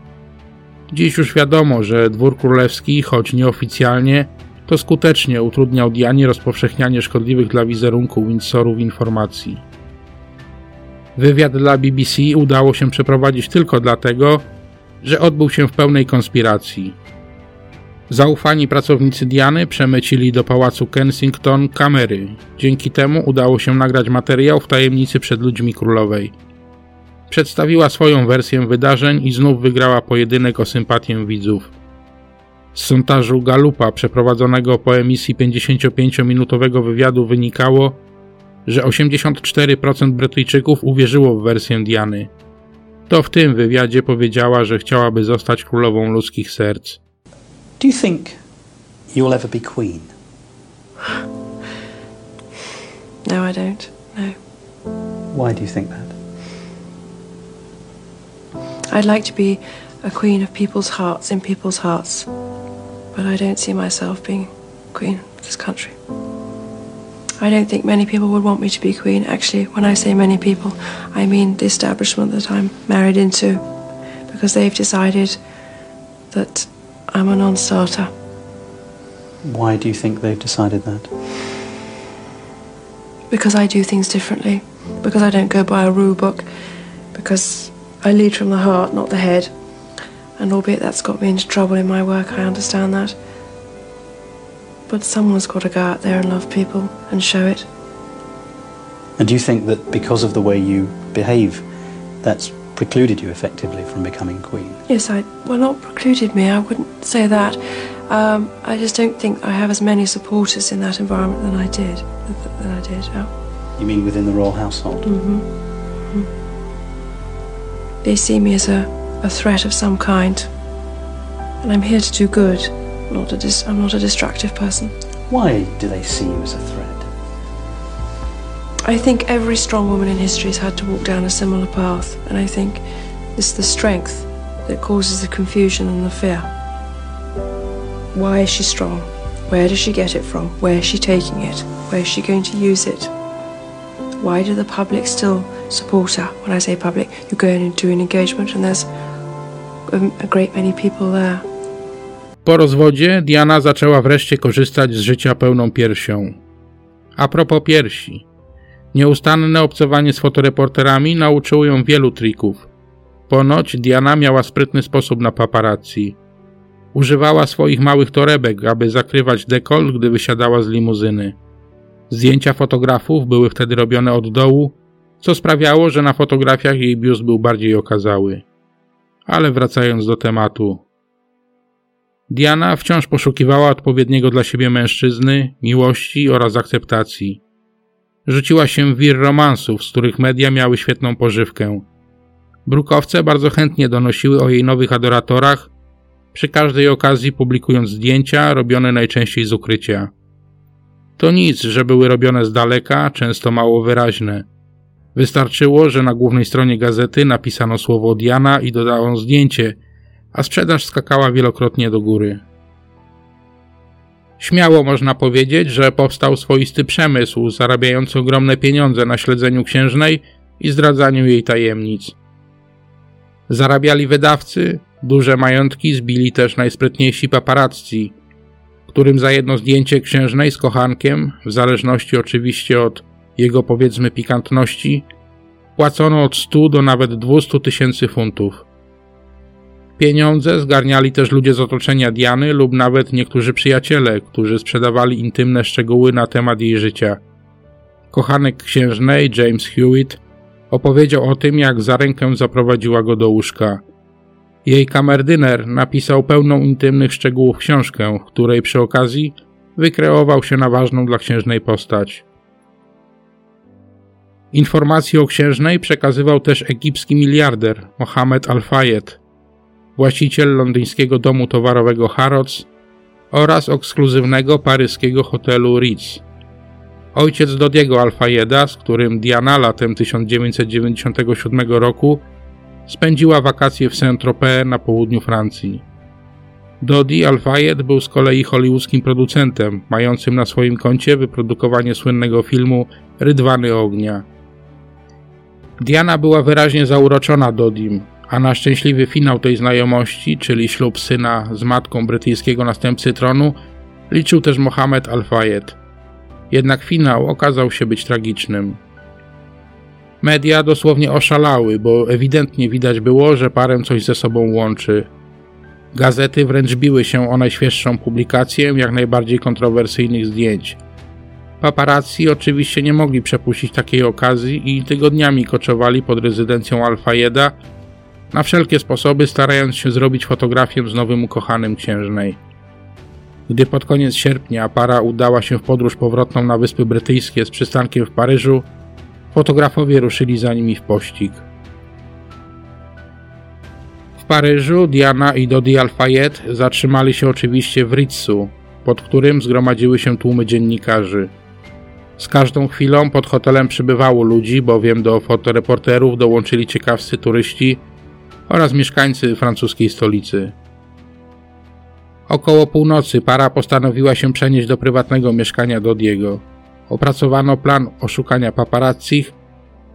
Dziś już wiadomo, że dwór królewski, choć nieoficjalnie, to skutecznie utrudniał Dianie rozpowszechnianie szkodliwych dla wizerunku Windsorów informacji. Wywiad dla BBC udało się przeprowadzić tylko dlatego, że odbył się w pełnej konspiracji. Zaufani pracownicy Diany przemycili do pałacu Kensington kamery. Dzięki temu udało się nagrać materiał w tajemnicy przed ludźmi królowej. Przedstawiła swoją wersję wydarzeń i znów wygrała pojedynek o sympatię widzów. Z sondażu Galupa przeprowadzonego po emisji 55-minutowego wywiadu wynikało, że 84% Brytyjczyków uwierzyło w wersję Diany. To w tym wywiadzie powiedziała, że chciałaby zostać królową ludzkich serc. Do you think you'll ever be queen? No, I don't. No. Why do you think that? I'd like to be a queen of people's hearts in people's hearts. but I don't see myself being queen of this country. I don't think many people would want me to be queen. Actually, when I say many people, I mean the establishment that I'm married into, because they've decided that I'm a non starter. Why do you think they've decided that? Because I do things differently, because I don't go by a rule book, because I lead from the heart, not the head. And albeit that's got me into trouble in my work, I understand that. But someone's got to go out there and love people and show it. And do you think that because of the way you behave, that's precluded you effectively from becoming queen? Yes, I well not precluded me. I wouldn't say that. Um, I just don't think I have as many supporters in that environment than I did. Than I did. Yeah. You mean within the royal household? Mm-hmm. mm-hmm. They see me as a a threat of some kind. And I'm here to do good. I'm not a, dis- I'm not a destructive person. Why do they see you as a threat? I think every strong woman in history has had to walk down a similar path, and I think it's the strength that causes the confusion and the fear. Why is she strong? Where does she get it from? Where is she taking it? Where is she going to use it? Why do the public still support her? When I say public, you go into an engagement and there's a great many people there. Po rozwodzie Diana zaczęła wreszcie korzystać z życia pełną piersią. A propos piersi. Nieustanne obcowanie z fotoreporterami nauczyło ją wielu trików. Ponoć Diana miała sprytny sposób na paparazzi. Używała swoich małych torebek, aby zakrywać dekolt, gdy wysiadała z limuzyny. Zdjęcia fotografów były wtedy robione od dołu, co sprawiało, że na fotografiach jej biust był bardziej okazały. Ale wracając do tematu. Diana wciąż poszukiwała odpowiedniego dla siebie mężczyzny, miłości oraz akceptacji. Rzuciła się w wir romansów, z których media miały świetną pożywkę. Brukowce bardzo chętnie donosiły o jej nowych adoratorach, przy każdej okazji publikując zdjęcia robione najczęściej z ukrycia. To nic, że były robione z daleka, często mało wyraźne. Wystarczyło, że na głównej stronie gazety napisano słowo Diana i dodano zdjęcie, a sprzedaż skakała wielokrotnie do góry. Śmiało można powiedzieć, że powstał swoisty przemysł zarabiający ogromne pieniądze na śledzeniu księżnej i zdradzaniu jej tajemnic. Zarabiali wydawcy, duże majątki zbili też najsprytniejsi paparazzi, którym za jedno zdjęcie księżnej z kochankiem, w zależności oczywiście od jego powiedzmy pikantności, płacono od 100 do nawet 200 tysięcy funtów. Pieniądze zgarniali też ludzie z otoczenia Diany lub nawet niektórzy przyjaciele, którzy sprzedawali intymne szczegóły na temat jej życia. Kochanek księżnej, James Hewitt, opowiedział o tym, jak za rękę zaprowadziła go do łóżka. Jej kamerdyner napisał pełną intymnych szczegółów książkę, której przy okazji wykreował się na ważną dla księżnej postać. Informacje o księżnej przekazywał też egipski miliarder Mohamed Al-Fayed, właściciel londyńskiego domu towarowego Harrods oraz ekskluzywnego paryskiego hotelu Ritz. Ojciec Dodiego Al-Fayeda, z którym Diana latem 1997 roku spędziła wakacje w Saint-Tropez na południu Francji. Dodi Al-Fayed był z kolei hollywoodzkim producentem, mającym na swoim koncie wyprodukowanie słynnego filmu Rydwany Ognia. Diana była wyraźnie zauroczona Dodim, a na szczęśliwy finał tej znajomości, czyli ślub syna z matką brytyjskiego następcy tronu, liczył też Mohamed Al-Fayed. Jednak finał okazał się być tragicznym. Media dosłownie oszalały, bo ewidentnie widać było, że parę coś ze sobą łączy. Gazety wręcz biły się o najświeższą publikację jak najbardziej kontrowersyjnych zdjęć. Paparazzi oczywiście nie mogli przepuścić takiej okazji i tygodniami koczowali pod rezydencją Al-Fayeda, na wszelkie sposoby starając się zrobić fotografię z nowym ukochanym księżnej. Gdy pod koniec sierpnia para udała się w podróż powrotną na Wyspy Brytyjskie z przystankiem w Paryżu, fotografowie ruszyli za nimi w pościg. W Paryżu Diana i Dodi Al-Fayed zatrzymali się oczywiście w Ritzu, pod którym zgromadziły się tłumy dziennikarzy. Z każdą chwilą pod hotelem przybywało ludzi, bowiem do fotoreporterów dołączyli ciekawscy turyści oraz mieszkańcy francuskiej stolicy. Około północy para postanowiła się przenieść do prywatnego mieszkania Dodiego. Opracowano plan oszukania paparazzich,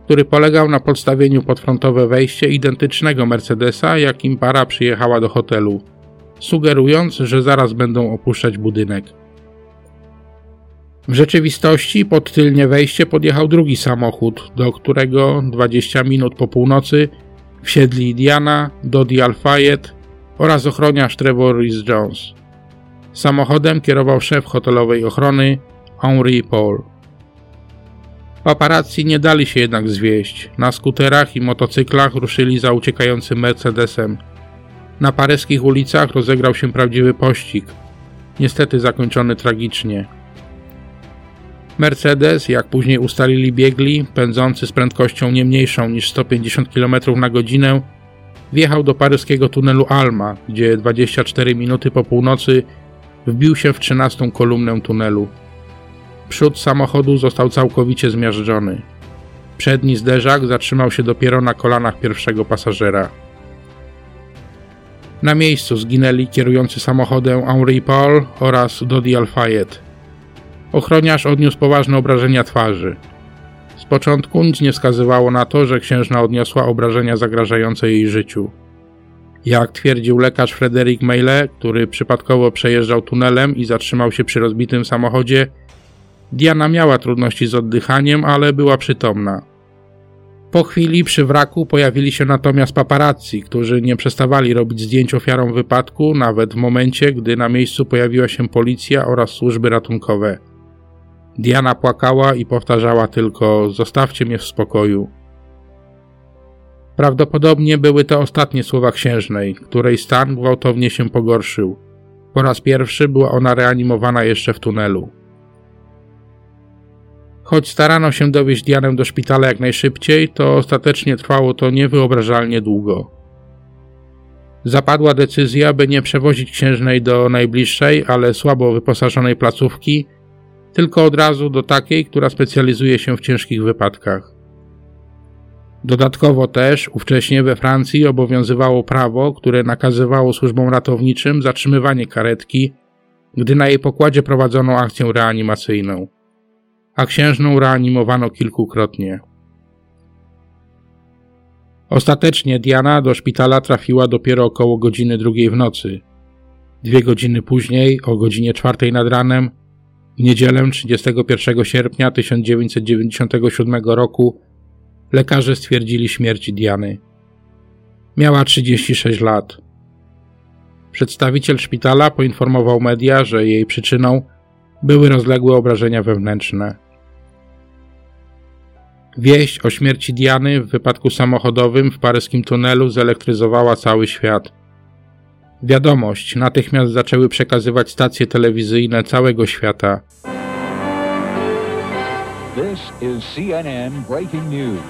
który polegał na podstawieniu pod frontowe wejście identycznego Mercedesa, jakim para przyjechała do hotelu, sugerując, że zaraz będą opuszczać budynek. W rzeczywistości pod tylnie wejście podjechał drugi samochód, do którego 20 minut po północy wsiedli Diana, Dodi Al-Fayed oraz ochroniarz Trevor Rhys-Jones. Samochodem kierował szef hotelowej ochrony Henry Paul. Paparazzi nie dali się jednak zwieść. Na skuterach i motocyklach ruszyli za uciekającym Mercedesem. Na paryskich ulicach rozegrał się prawdziwy pościg, niestety zakończony tragicznie. Mercedes, jak później ustalili biegli, pędzący z prędkością nie mniejszą niż 150 km na godzinę, wjechał do paryskiego tunelu Alma, gdzie 24 minuty po północy wbił się w 13 kolumnę tunelu. Przód samochodu został całkowicie zmiażdżony. Przedni zderzak zatrzymał się dopiero na kolanach pierwszego pasażera. Na miejscu zginęli kierujący samochodem Henri Paul oraz Dodi Al-Fayed. Ochroniarz odniósł poważne obrażenia twarzy. Z początku nic nie wskazywało na to, że księżna odniosła obrażenia zagrażające jej życiu. Jak twierdził lekarz Frederick Meyle, który przypadkowo przejeżdżał tunelem i zatrzymał się przy rozbitym samochodzie, Diana miała trudności z oddychaniem, ale była przytomna. Po chwili przy wraku pojawili się natomiast paparazzi, którzy nie przestawali robić zdjęć ofiarom wypadku, nawet w momencie, gdy na miejscu pojawiła się policja oraz służby ratunkowe. Diana płakała i powtarzała tylko: Zostawcie mnie w spokoju. Prawdopodobnie były to ostatnie słowa księżnej, której stan gwałtownie się pogorszył. Po raz pierwszy była ona reanimowana jeszcze w tunelu. Choć starano się dowieść Dianę do szpitala jak najszybciej, to ostatecznie trwało to niewyobrażalnie długo. Zapadła decyzja, by nie przewozić księżnej do najbliższej, ale słabo wyposażonej placówki, tylko od razu do takiej, która specjalizuje się w ciężkich wypadkach. Dodatkowo też ówcześnie we Francji obowiązywało prawo, które nakazywało służbom ratowniczym zatrzymywanie karetki, gdy na jej pokładzie prowadzono akcję reanimacyjną. A księżną reanimowano kilkukrotnie. Ostatecznie Diana do szpitala trafiła dopiero około godziny drugiej w nocy. Dwie godziny później, o godzinie czwartej nad ranem, w niedzielę 31 sierpnia 1997 roku, lekarze stwierdzili śmierć Diany. Miała 36 lat. Przedstawiciel szpitala poinformował media, że jej przyczyną były rozległe obrażenia wewnętrzne. Wieść o śmierci Diany w wypadku samochodowym w paryskim tunelu zelektryzowała cały świat. Wiadomość natychmiast zaczęły przekazywać stacje telewizyjne całego świata. This is CNN breaking news.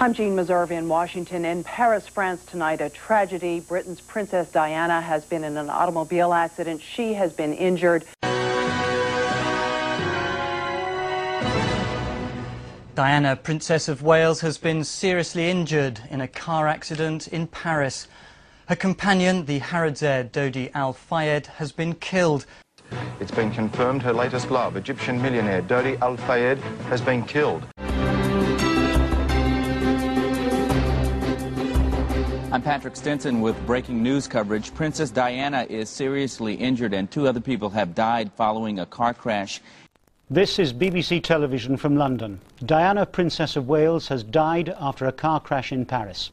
I'm Jean Meserve in Washington. In Paris, France tonight, a tragedy. Britain's Princess Diana has been in an automobile accident. She has been injured. Diana, Princess of Wales, has been seriously injured in a car accident in Paris. Her companion, the Harrods heir Dodi Al Fayed, has been killed. It's been confirmed her latest love, Egyptian millionaire Dodi Al Fayed, has been killed. I'm Patrick Stinson with breaking news coverage. Princess Diana is seriously injured and two other people have died following a car crash. This is BBC Television from London. Diana, Princess of Wales, has died after a car crash in Paris.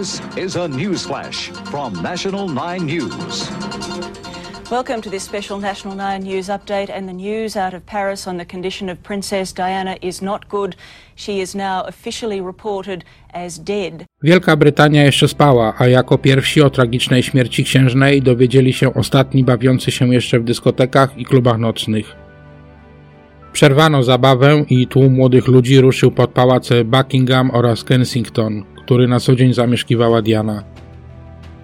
This is a news flash from National 9 News. Welcome to this special National 9 News update and the news out of Paris on the condition of Princess Diana is not good. She is now officially reported as dead. Wielka Brytania jeszcze spała, a jako pierwsi o tragicznej śmierci księżnej dowiedzieli się ostatni bawiący się jeszcze w dyskotekach i klubach nocnych. Przerwano zabawę i tłum młodych ludzi ruszył pod pałace Buckingham oraz Kensington, który na co dzień zamieszkiwała Diana.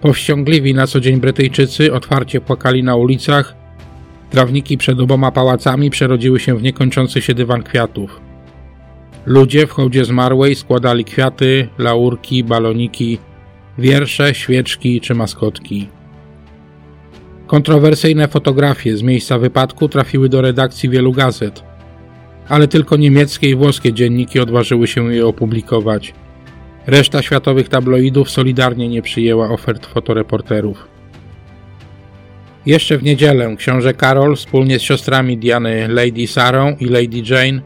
Powściągliwi na co dzień Brytyjczycy otwarcie płakali na ulicach, trawniki przed oboma pałacami przerodziły się w niekończący się dywan kwiatów. Ludzie w hołdzie zmarłej składali kwiaty, laurki, baloniki, wiersze, świeczki czy maskotki. Kontrowersyjne fotografie z miejsca wypadku trafiły do redakcji wielu gazet, ale tylko niemieckie i włoskie dzienniki odważyły się je opublikować. Reszta światowych tabloidów solidarnie nie przyjęła ofert fotoreporterów. Jeszcze w niedzielę książę Karol wspólnie z siostrami Diany Lady Sarą i Lady Jane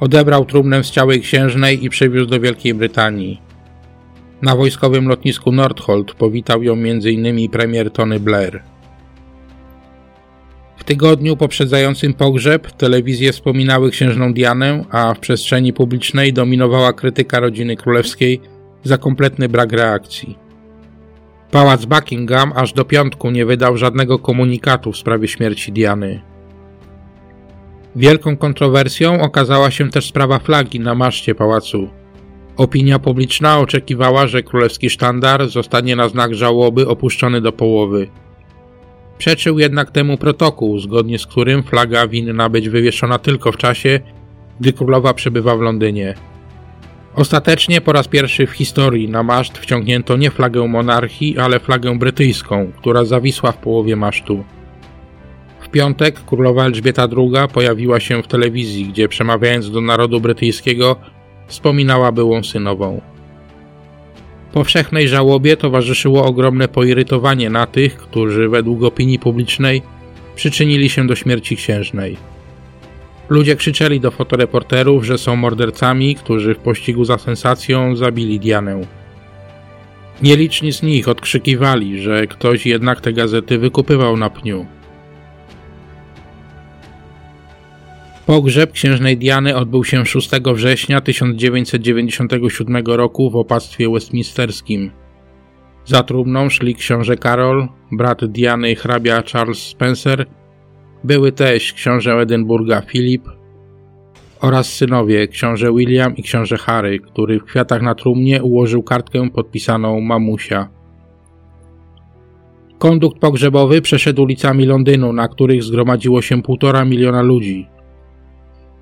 odebrał trumnę z ciałej księżnej i przywiózł do Wielkiej Brytanii. Na wojskowym lotnisku Nordholt powitał ją m.in. premier Tony Blair. W tygodniu poprzedzającym pogrzeb telewizje wspominały księżną Dianę, a w przestrzeni publicznej dominowała krytyka rodziny królewskiej za kompletny brak reakcji. Pałac Buckingham aż do piątku nie wydał żadnego komunikatu w sprawie śmierci Diany. Wielką kontrowersją okazała się też sprawa flagi na maszcie pałacu. Opinia publiczna oczekiwała, że królewski sztandar zostanie na znak żałoby opuszczony do połowy. Przeczył jednak temu protokół, zgodnie z którym flaga winna być wywieszona tylko w czasie, gdy królowa przebywa w Londynie. Ostatecznie po raz pierwszy w historii na maszt wciągnięto nie flagę monarchii, ale flagę brytyjską, która zawisła w połowie masztu. W piątek królowa Elżbieta II pojawiła się w telewizji, gdzie przemawiając do narodu brytyjskiego wspominała byłą synową. Powszechnej żałobie towarzyszyło ogromne poirytowanie na tych, którzy według opinii publicznej przyczynili się do śmierci księżnej. Ludzie krzyczeli do fotoreporterów, że są mordercami, którzy w pościgu za sensacją zabili Dianę. Nieliczni z nich odkrzykiwali, że ktoś jednak te gazety wykupywał na pniu. Pogrzeb księżnej Diany odbył się 6 września 1997 roku w opactwie westminsterskim. Za trumną szli książę Karol, brat Diany hrabia Charles Spencer, były też książę Edynburga Filip oraz synowie książę William i książę Harry, który w kwiatach na trumnie ułożył kartkę podpisaną Mamusia. Kondukt pogrzebowy przeszedł ulicami Londynu, na których zgromadziło się półtora miliona ludzi.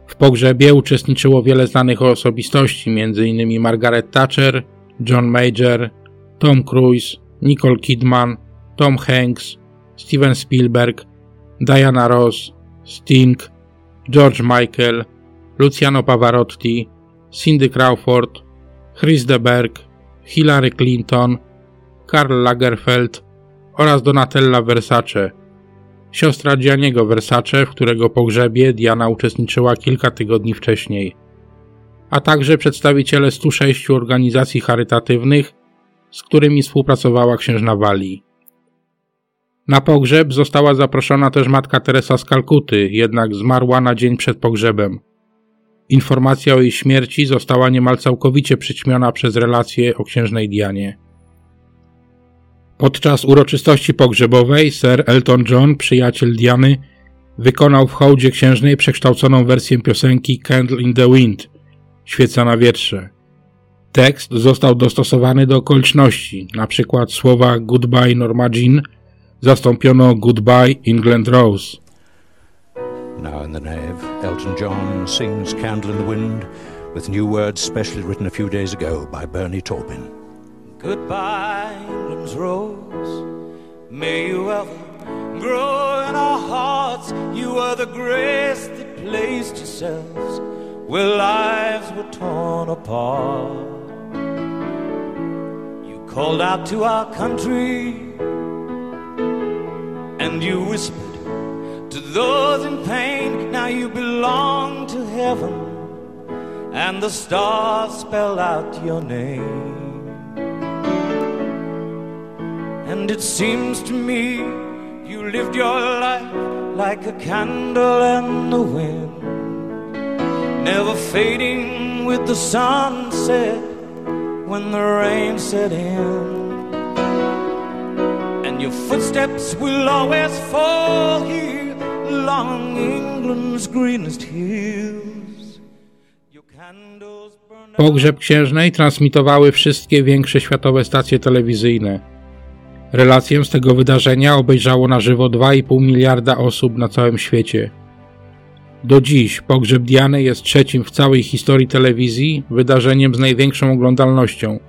W pogrzebie uczestniczyło wiele znanych osobistości, m.in. Margaret Thatcher, John Major, Tom Cruise, Nicole Kidman, Tom Hanks, Steven Spielberg, Diana Ross, Sting, George Michael, Luciano Pavarotti, Cindy Crawford, Chris de Berg, Hillary Clinton, Karl Lagerfeld oraz Donatella Versace, siostra Gianniego Versace, w którego pogrzebie Diana uczestniczyła kilka tygodni wcześniej, a także przedstawiciele 106 organizacji charytatywnych, z którymi współpracowała księżna Wali. Na pogrzeb została zaproszona też matka Teresa z Kalkuty, jednak zmarła na dzień przed pogrzebem. Informacja o jej śmierci została niemal całkowicie przyćmiona przez relacje o księżnej Dianie. Podczas uroczystości pogrzebowej Sir Elton John, przyjaciel Diany, wykonał w hołdzie księżnej przekształconą wersję piosenki Candle in the Wind, świeca na wietrze. Tekst został dostosowany do okoliczności, na przykład słowa Goodbye Norma Jean zastąpiono Goodbye England Rose. Now in the nave, Elton John sings Candle in the Wind with new words specially written a few days ago by Bernie Taupin. Goodbye, England's rose. May you ever grow in our hearts. You are the grace that placed yourselves where lives were torn apart. You called out to our country and you whispered to those in pain. Now you belong to heaven, and the stars spell out your name. And it seems to me you lived your life like a candle in the wind, never fading with the sunset when the rain set in. And your footsteps will always fall here along England's greenest hills. Pogrzeb księżnej transmitowały wszystkie większe światowe stacje telewizyjne. Relację z tego wydarzenia obejrzało na żywo 2,5 miliarda osób na całym świecie. Do dziś pogrzeb Diany jest trzecim w całej historii telewizji wydarzeniem z największą oglądalnością,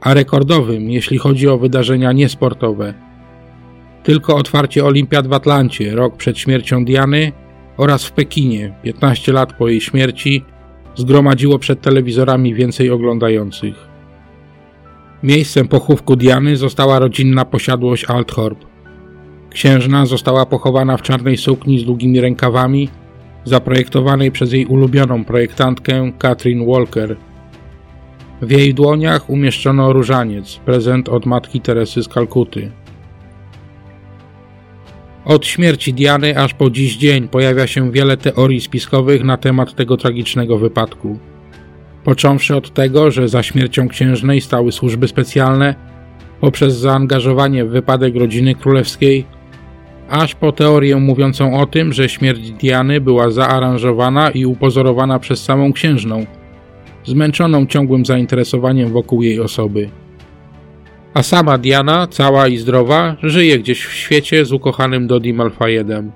a rekordowym, jeśli chodzi o wydarzenia niesportowe. Tylko otwarcie Olimpiad w Atlancie rok przed śmiercią Diany oraz w Pekinie 15 lat po jej śmierci zgromadziło przed telewizorami więcej oglądających. Miejscem pochówku Diany została rodzinna posiadłość Althorp. Księżna została pochowana w czarnej sukni z długimi rękawami, zaprojektowanej przez jej ulubioną projektantkę Katrin Walker. W jej dłoniach umieszczono różaniec, prezent od matki Teresy z Kalkuty. Od śmierci Diany aż po dziś dzień pojawia się wiele teorii spiskowych na temat tego tragicznego wypadku. Począwszy od tego, że za śmiercią księżnej stały służby specjalne, poprzez zaangażowanie w wypadek rodziny królewskiej, aż po teorię mówiącą o tym, że śmierć Diany była zaaranżowana i upozorowana przez samą księżną, zmęczoną ciągłym zainteresowaniem wokół jej osoby. A sama Diana, cała i zdrowa, żyje gdzieś w świecie z ukochanym Dodi Malfayedem.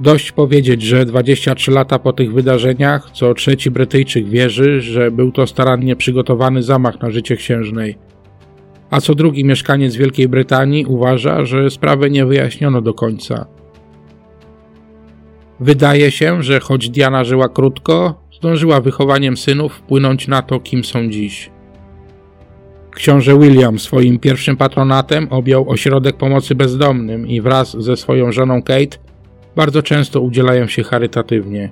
Dość powiedzieć, że 23 lata po tych wydarzeniach, co trzeci Brytyjczyk wierzy, że był to starannie przygotowany zamach na życie księżnej. A co drugi mieszkaniec Wielkiej Brytanii uważa, że sprawę nie wyjaśniono do końca. Wydaje się, że choć Diana żyła krótko, zdążyła wychowaniem synów wpłynąć na to, kim są dziś. Książę William swoim pierwszym patronatem objął ośrodek pomocy bezdomnym i wraz ze swoją żoną Kate bardzo często udzielają się charytatywnie.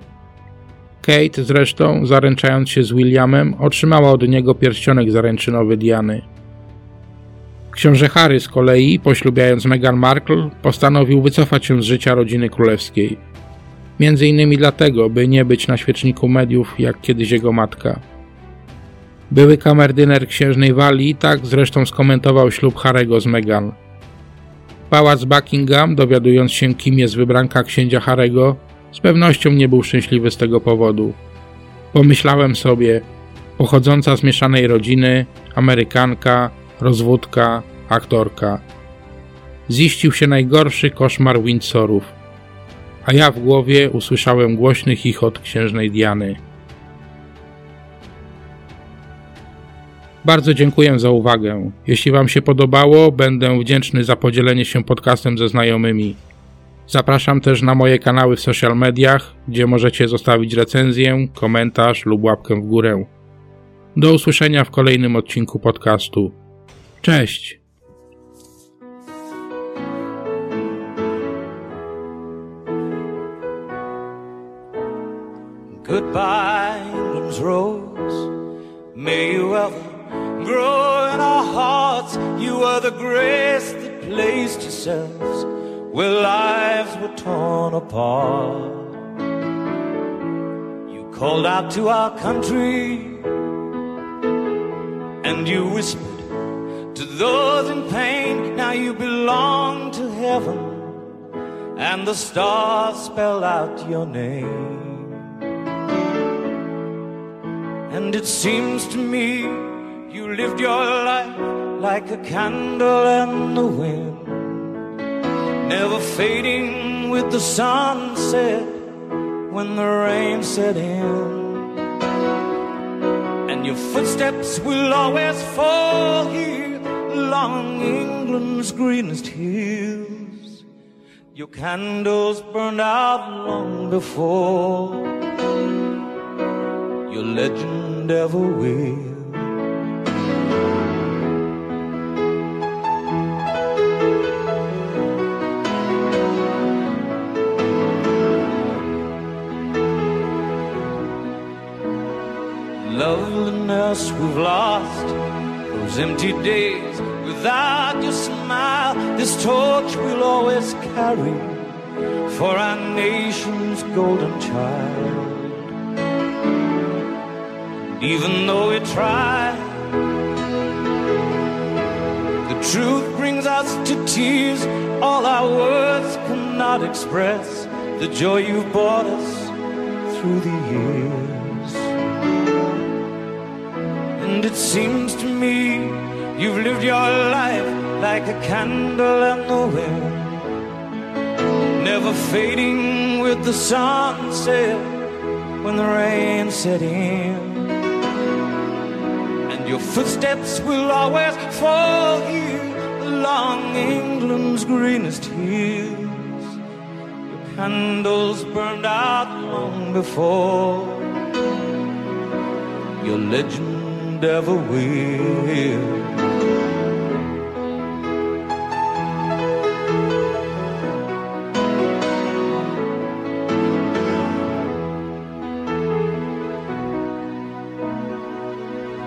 Kate zresztą, zaręczając się z Williamem, otrzymała od niego pierścionek zaręczynowy Diany. Książę Harry z kolei, poślubiając Meghan Markle, postanowił wycofać się z życia rodziny królewskiej. Między innymi dlatego, by nie być na świeczniku mediów jak kiedyś jego matka. Były kamerdyner księżnej Walii tak zresztą skomentował ślub Harego z Meghan. Pałac Buckingham, dowiadując się kim jest wybranka księcia Harego, z pewnością nie był szczęśliwy z tego powodu. Pomyślałem sobie, pochodząca z mieszanej rodziny, Amerykanka, rozwódka, aktorka. Ziścił się najgorszy koszmar Windsorów, a ja w głowie usłyszałem głośny chichot księżnej Diany. Bardzo dziękuję za uwagę. Jeśli Wam się podobało, będę wdzięczny za podzielenie się podcastem ze znajomymi. Zapraszam też na moje kanały w social mediach, gdzie możecie zostawić recenzję, komentarz lub łapkę w górę. Do usłyszenia w kolejnym odcinku podcastu. Cześć! Goodbye, rose. May you ever grow in our hearts. You are the grace that placed yourselves where lives were torn apart. You called out to our country and you whispered to those in pain. Now you belong to heaven and the stars spell out your name. And it seems to me you lived your life like a candle in the wind, never fading with the sunset when the rain set in. And your footsteps will always fall here along England's greenest hills. Your candles burned out long before your legend ever will. We've lost, those empty days without your smile. This torch we'll always carry for our nation's golden child. Even though we try, the truth brings us to tears. All our words cannot express the joy you've brought us through the years. It seems to me you've lived your life like a candle in the wind, never fading with the sunset when the rain set in. And your footsteps will always fall here along England's greenest hills. Your candles burned out long before your legend will.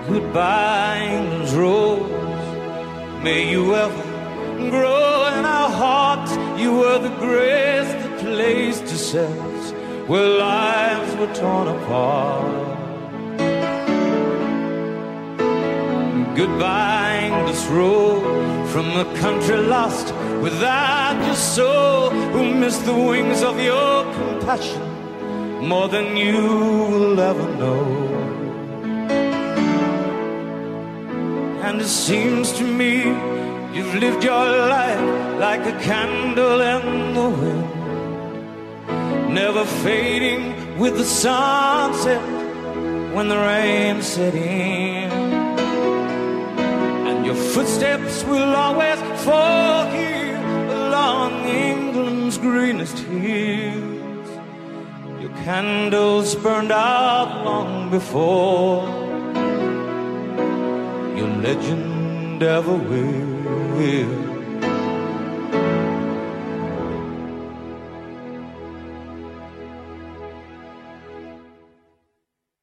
Goodbye, England's rose. May you ever grow in our hearts. You were the grace that placed yourselves where lives were torn apart. Goodbye, this road from a country lost without your soul, who missed the wings of your compassion more than you will ever know. And it seems to me you've lived your life like a candle in the wind, never fading with the sunset when the rain set in. Your footsteps will always fall here along England's greenest hills. Your candles burned out long before your legend ever will.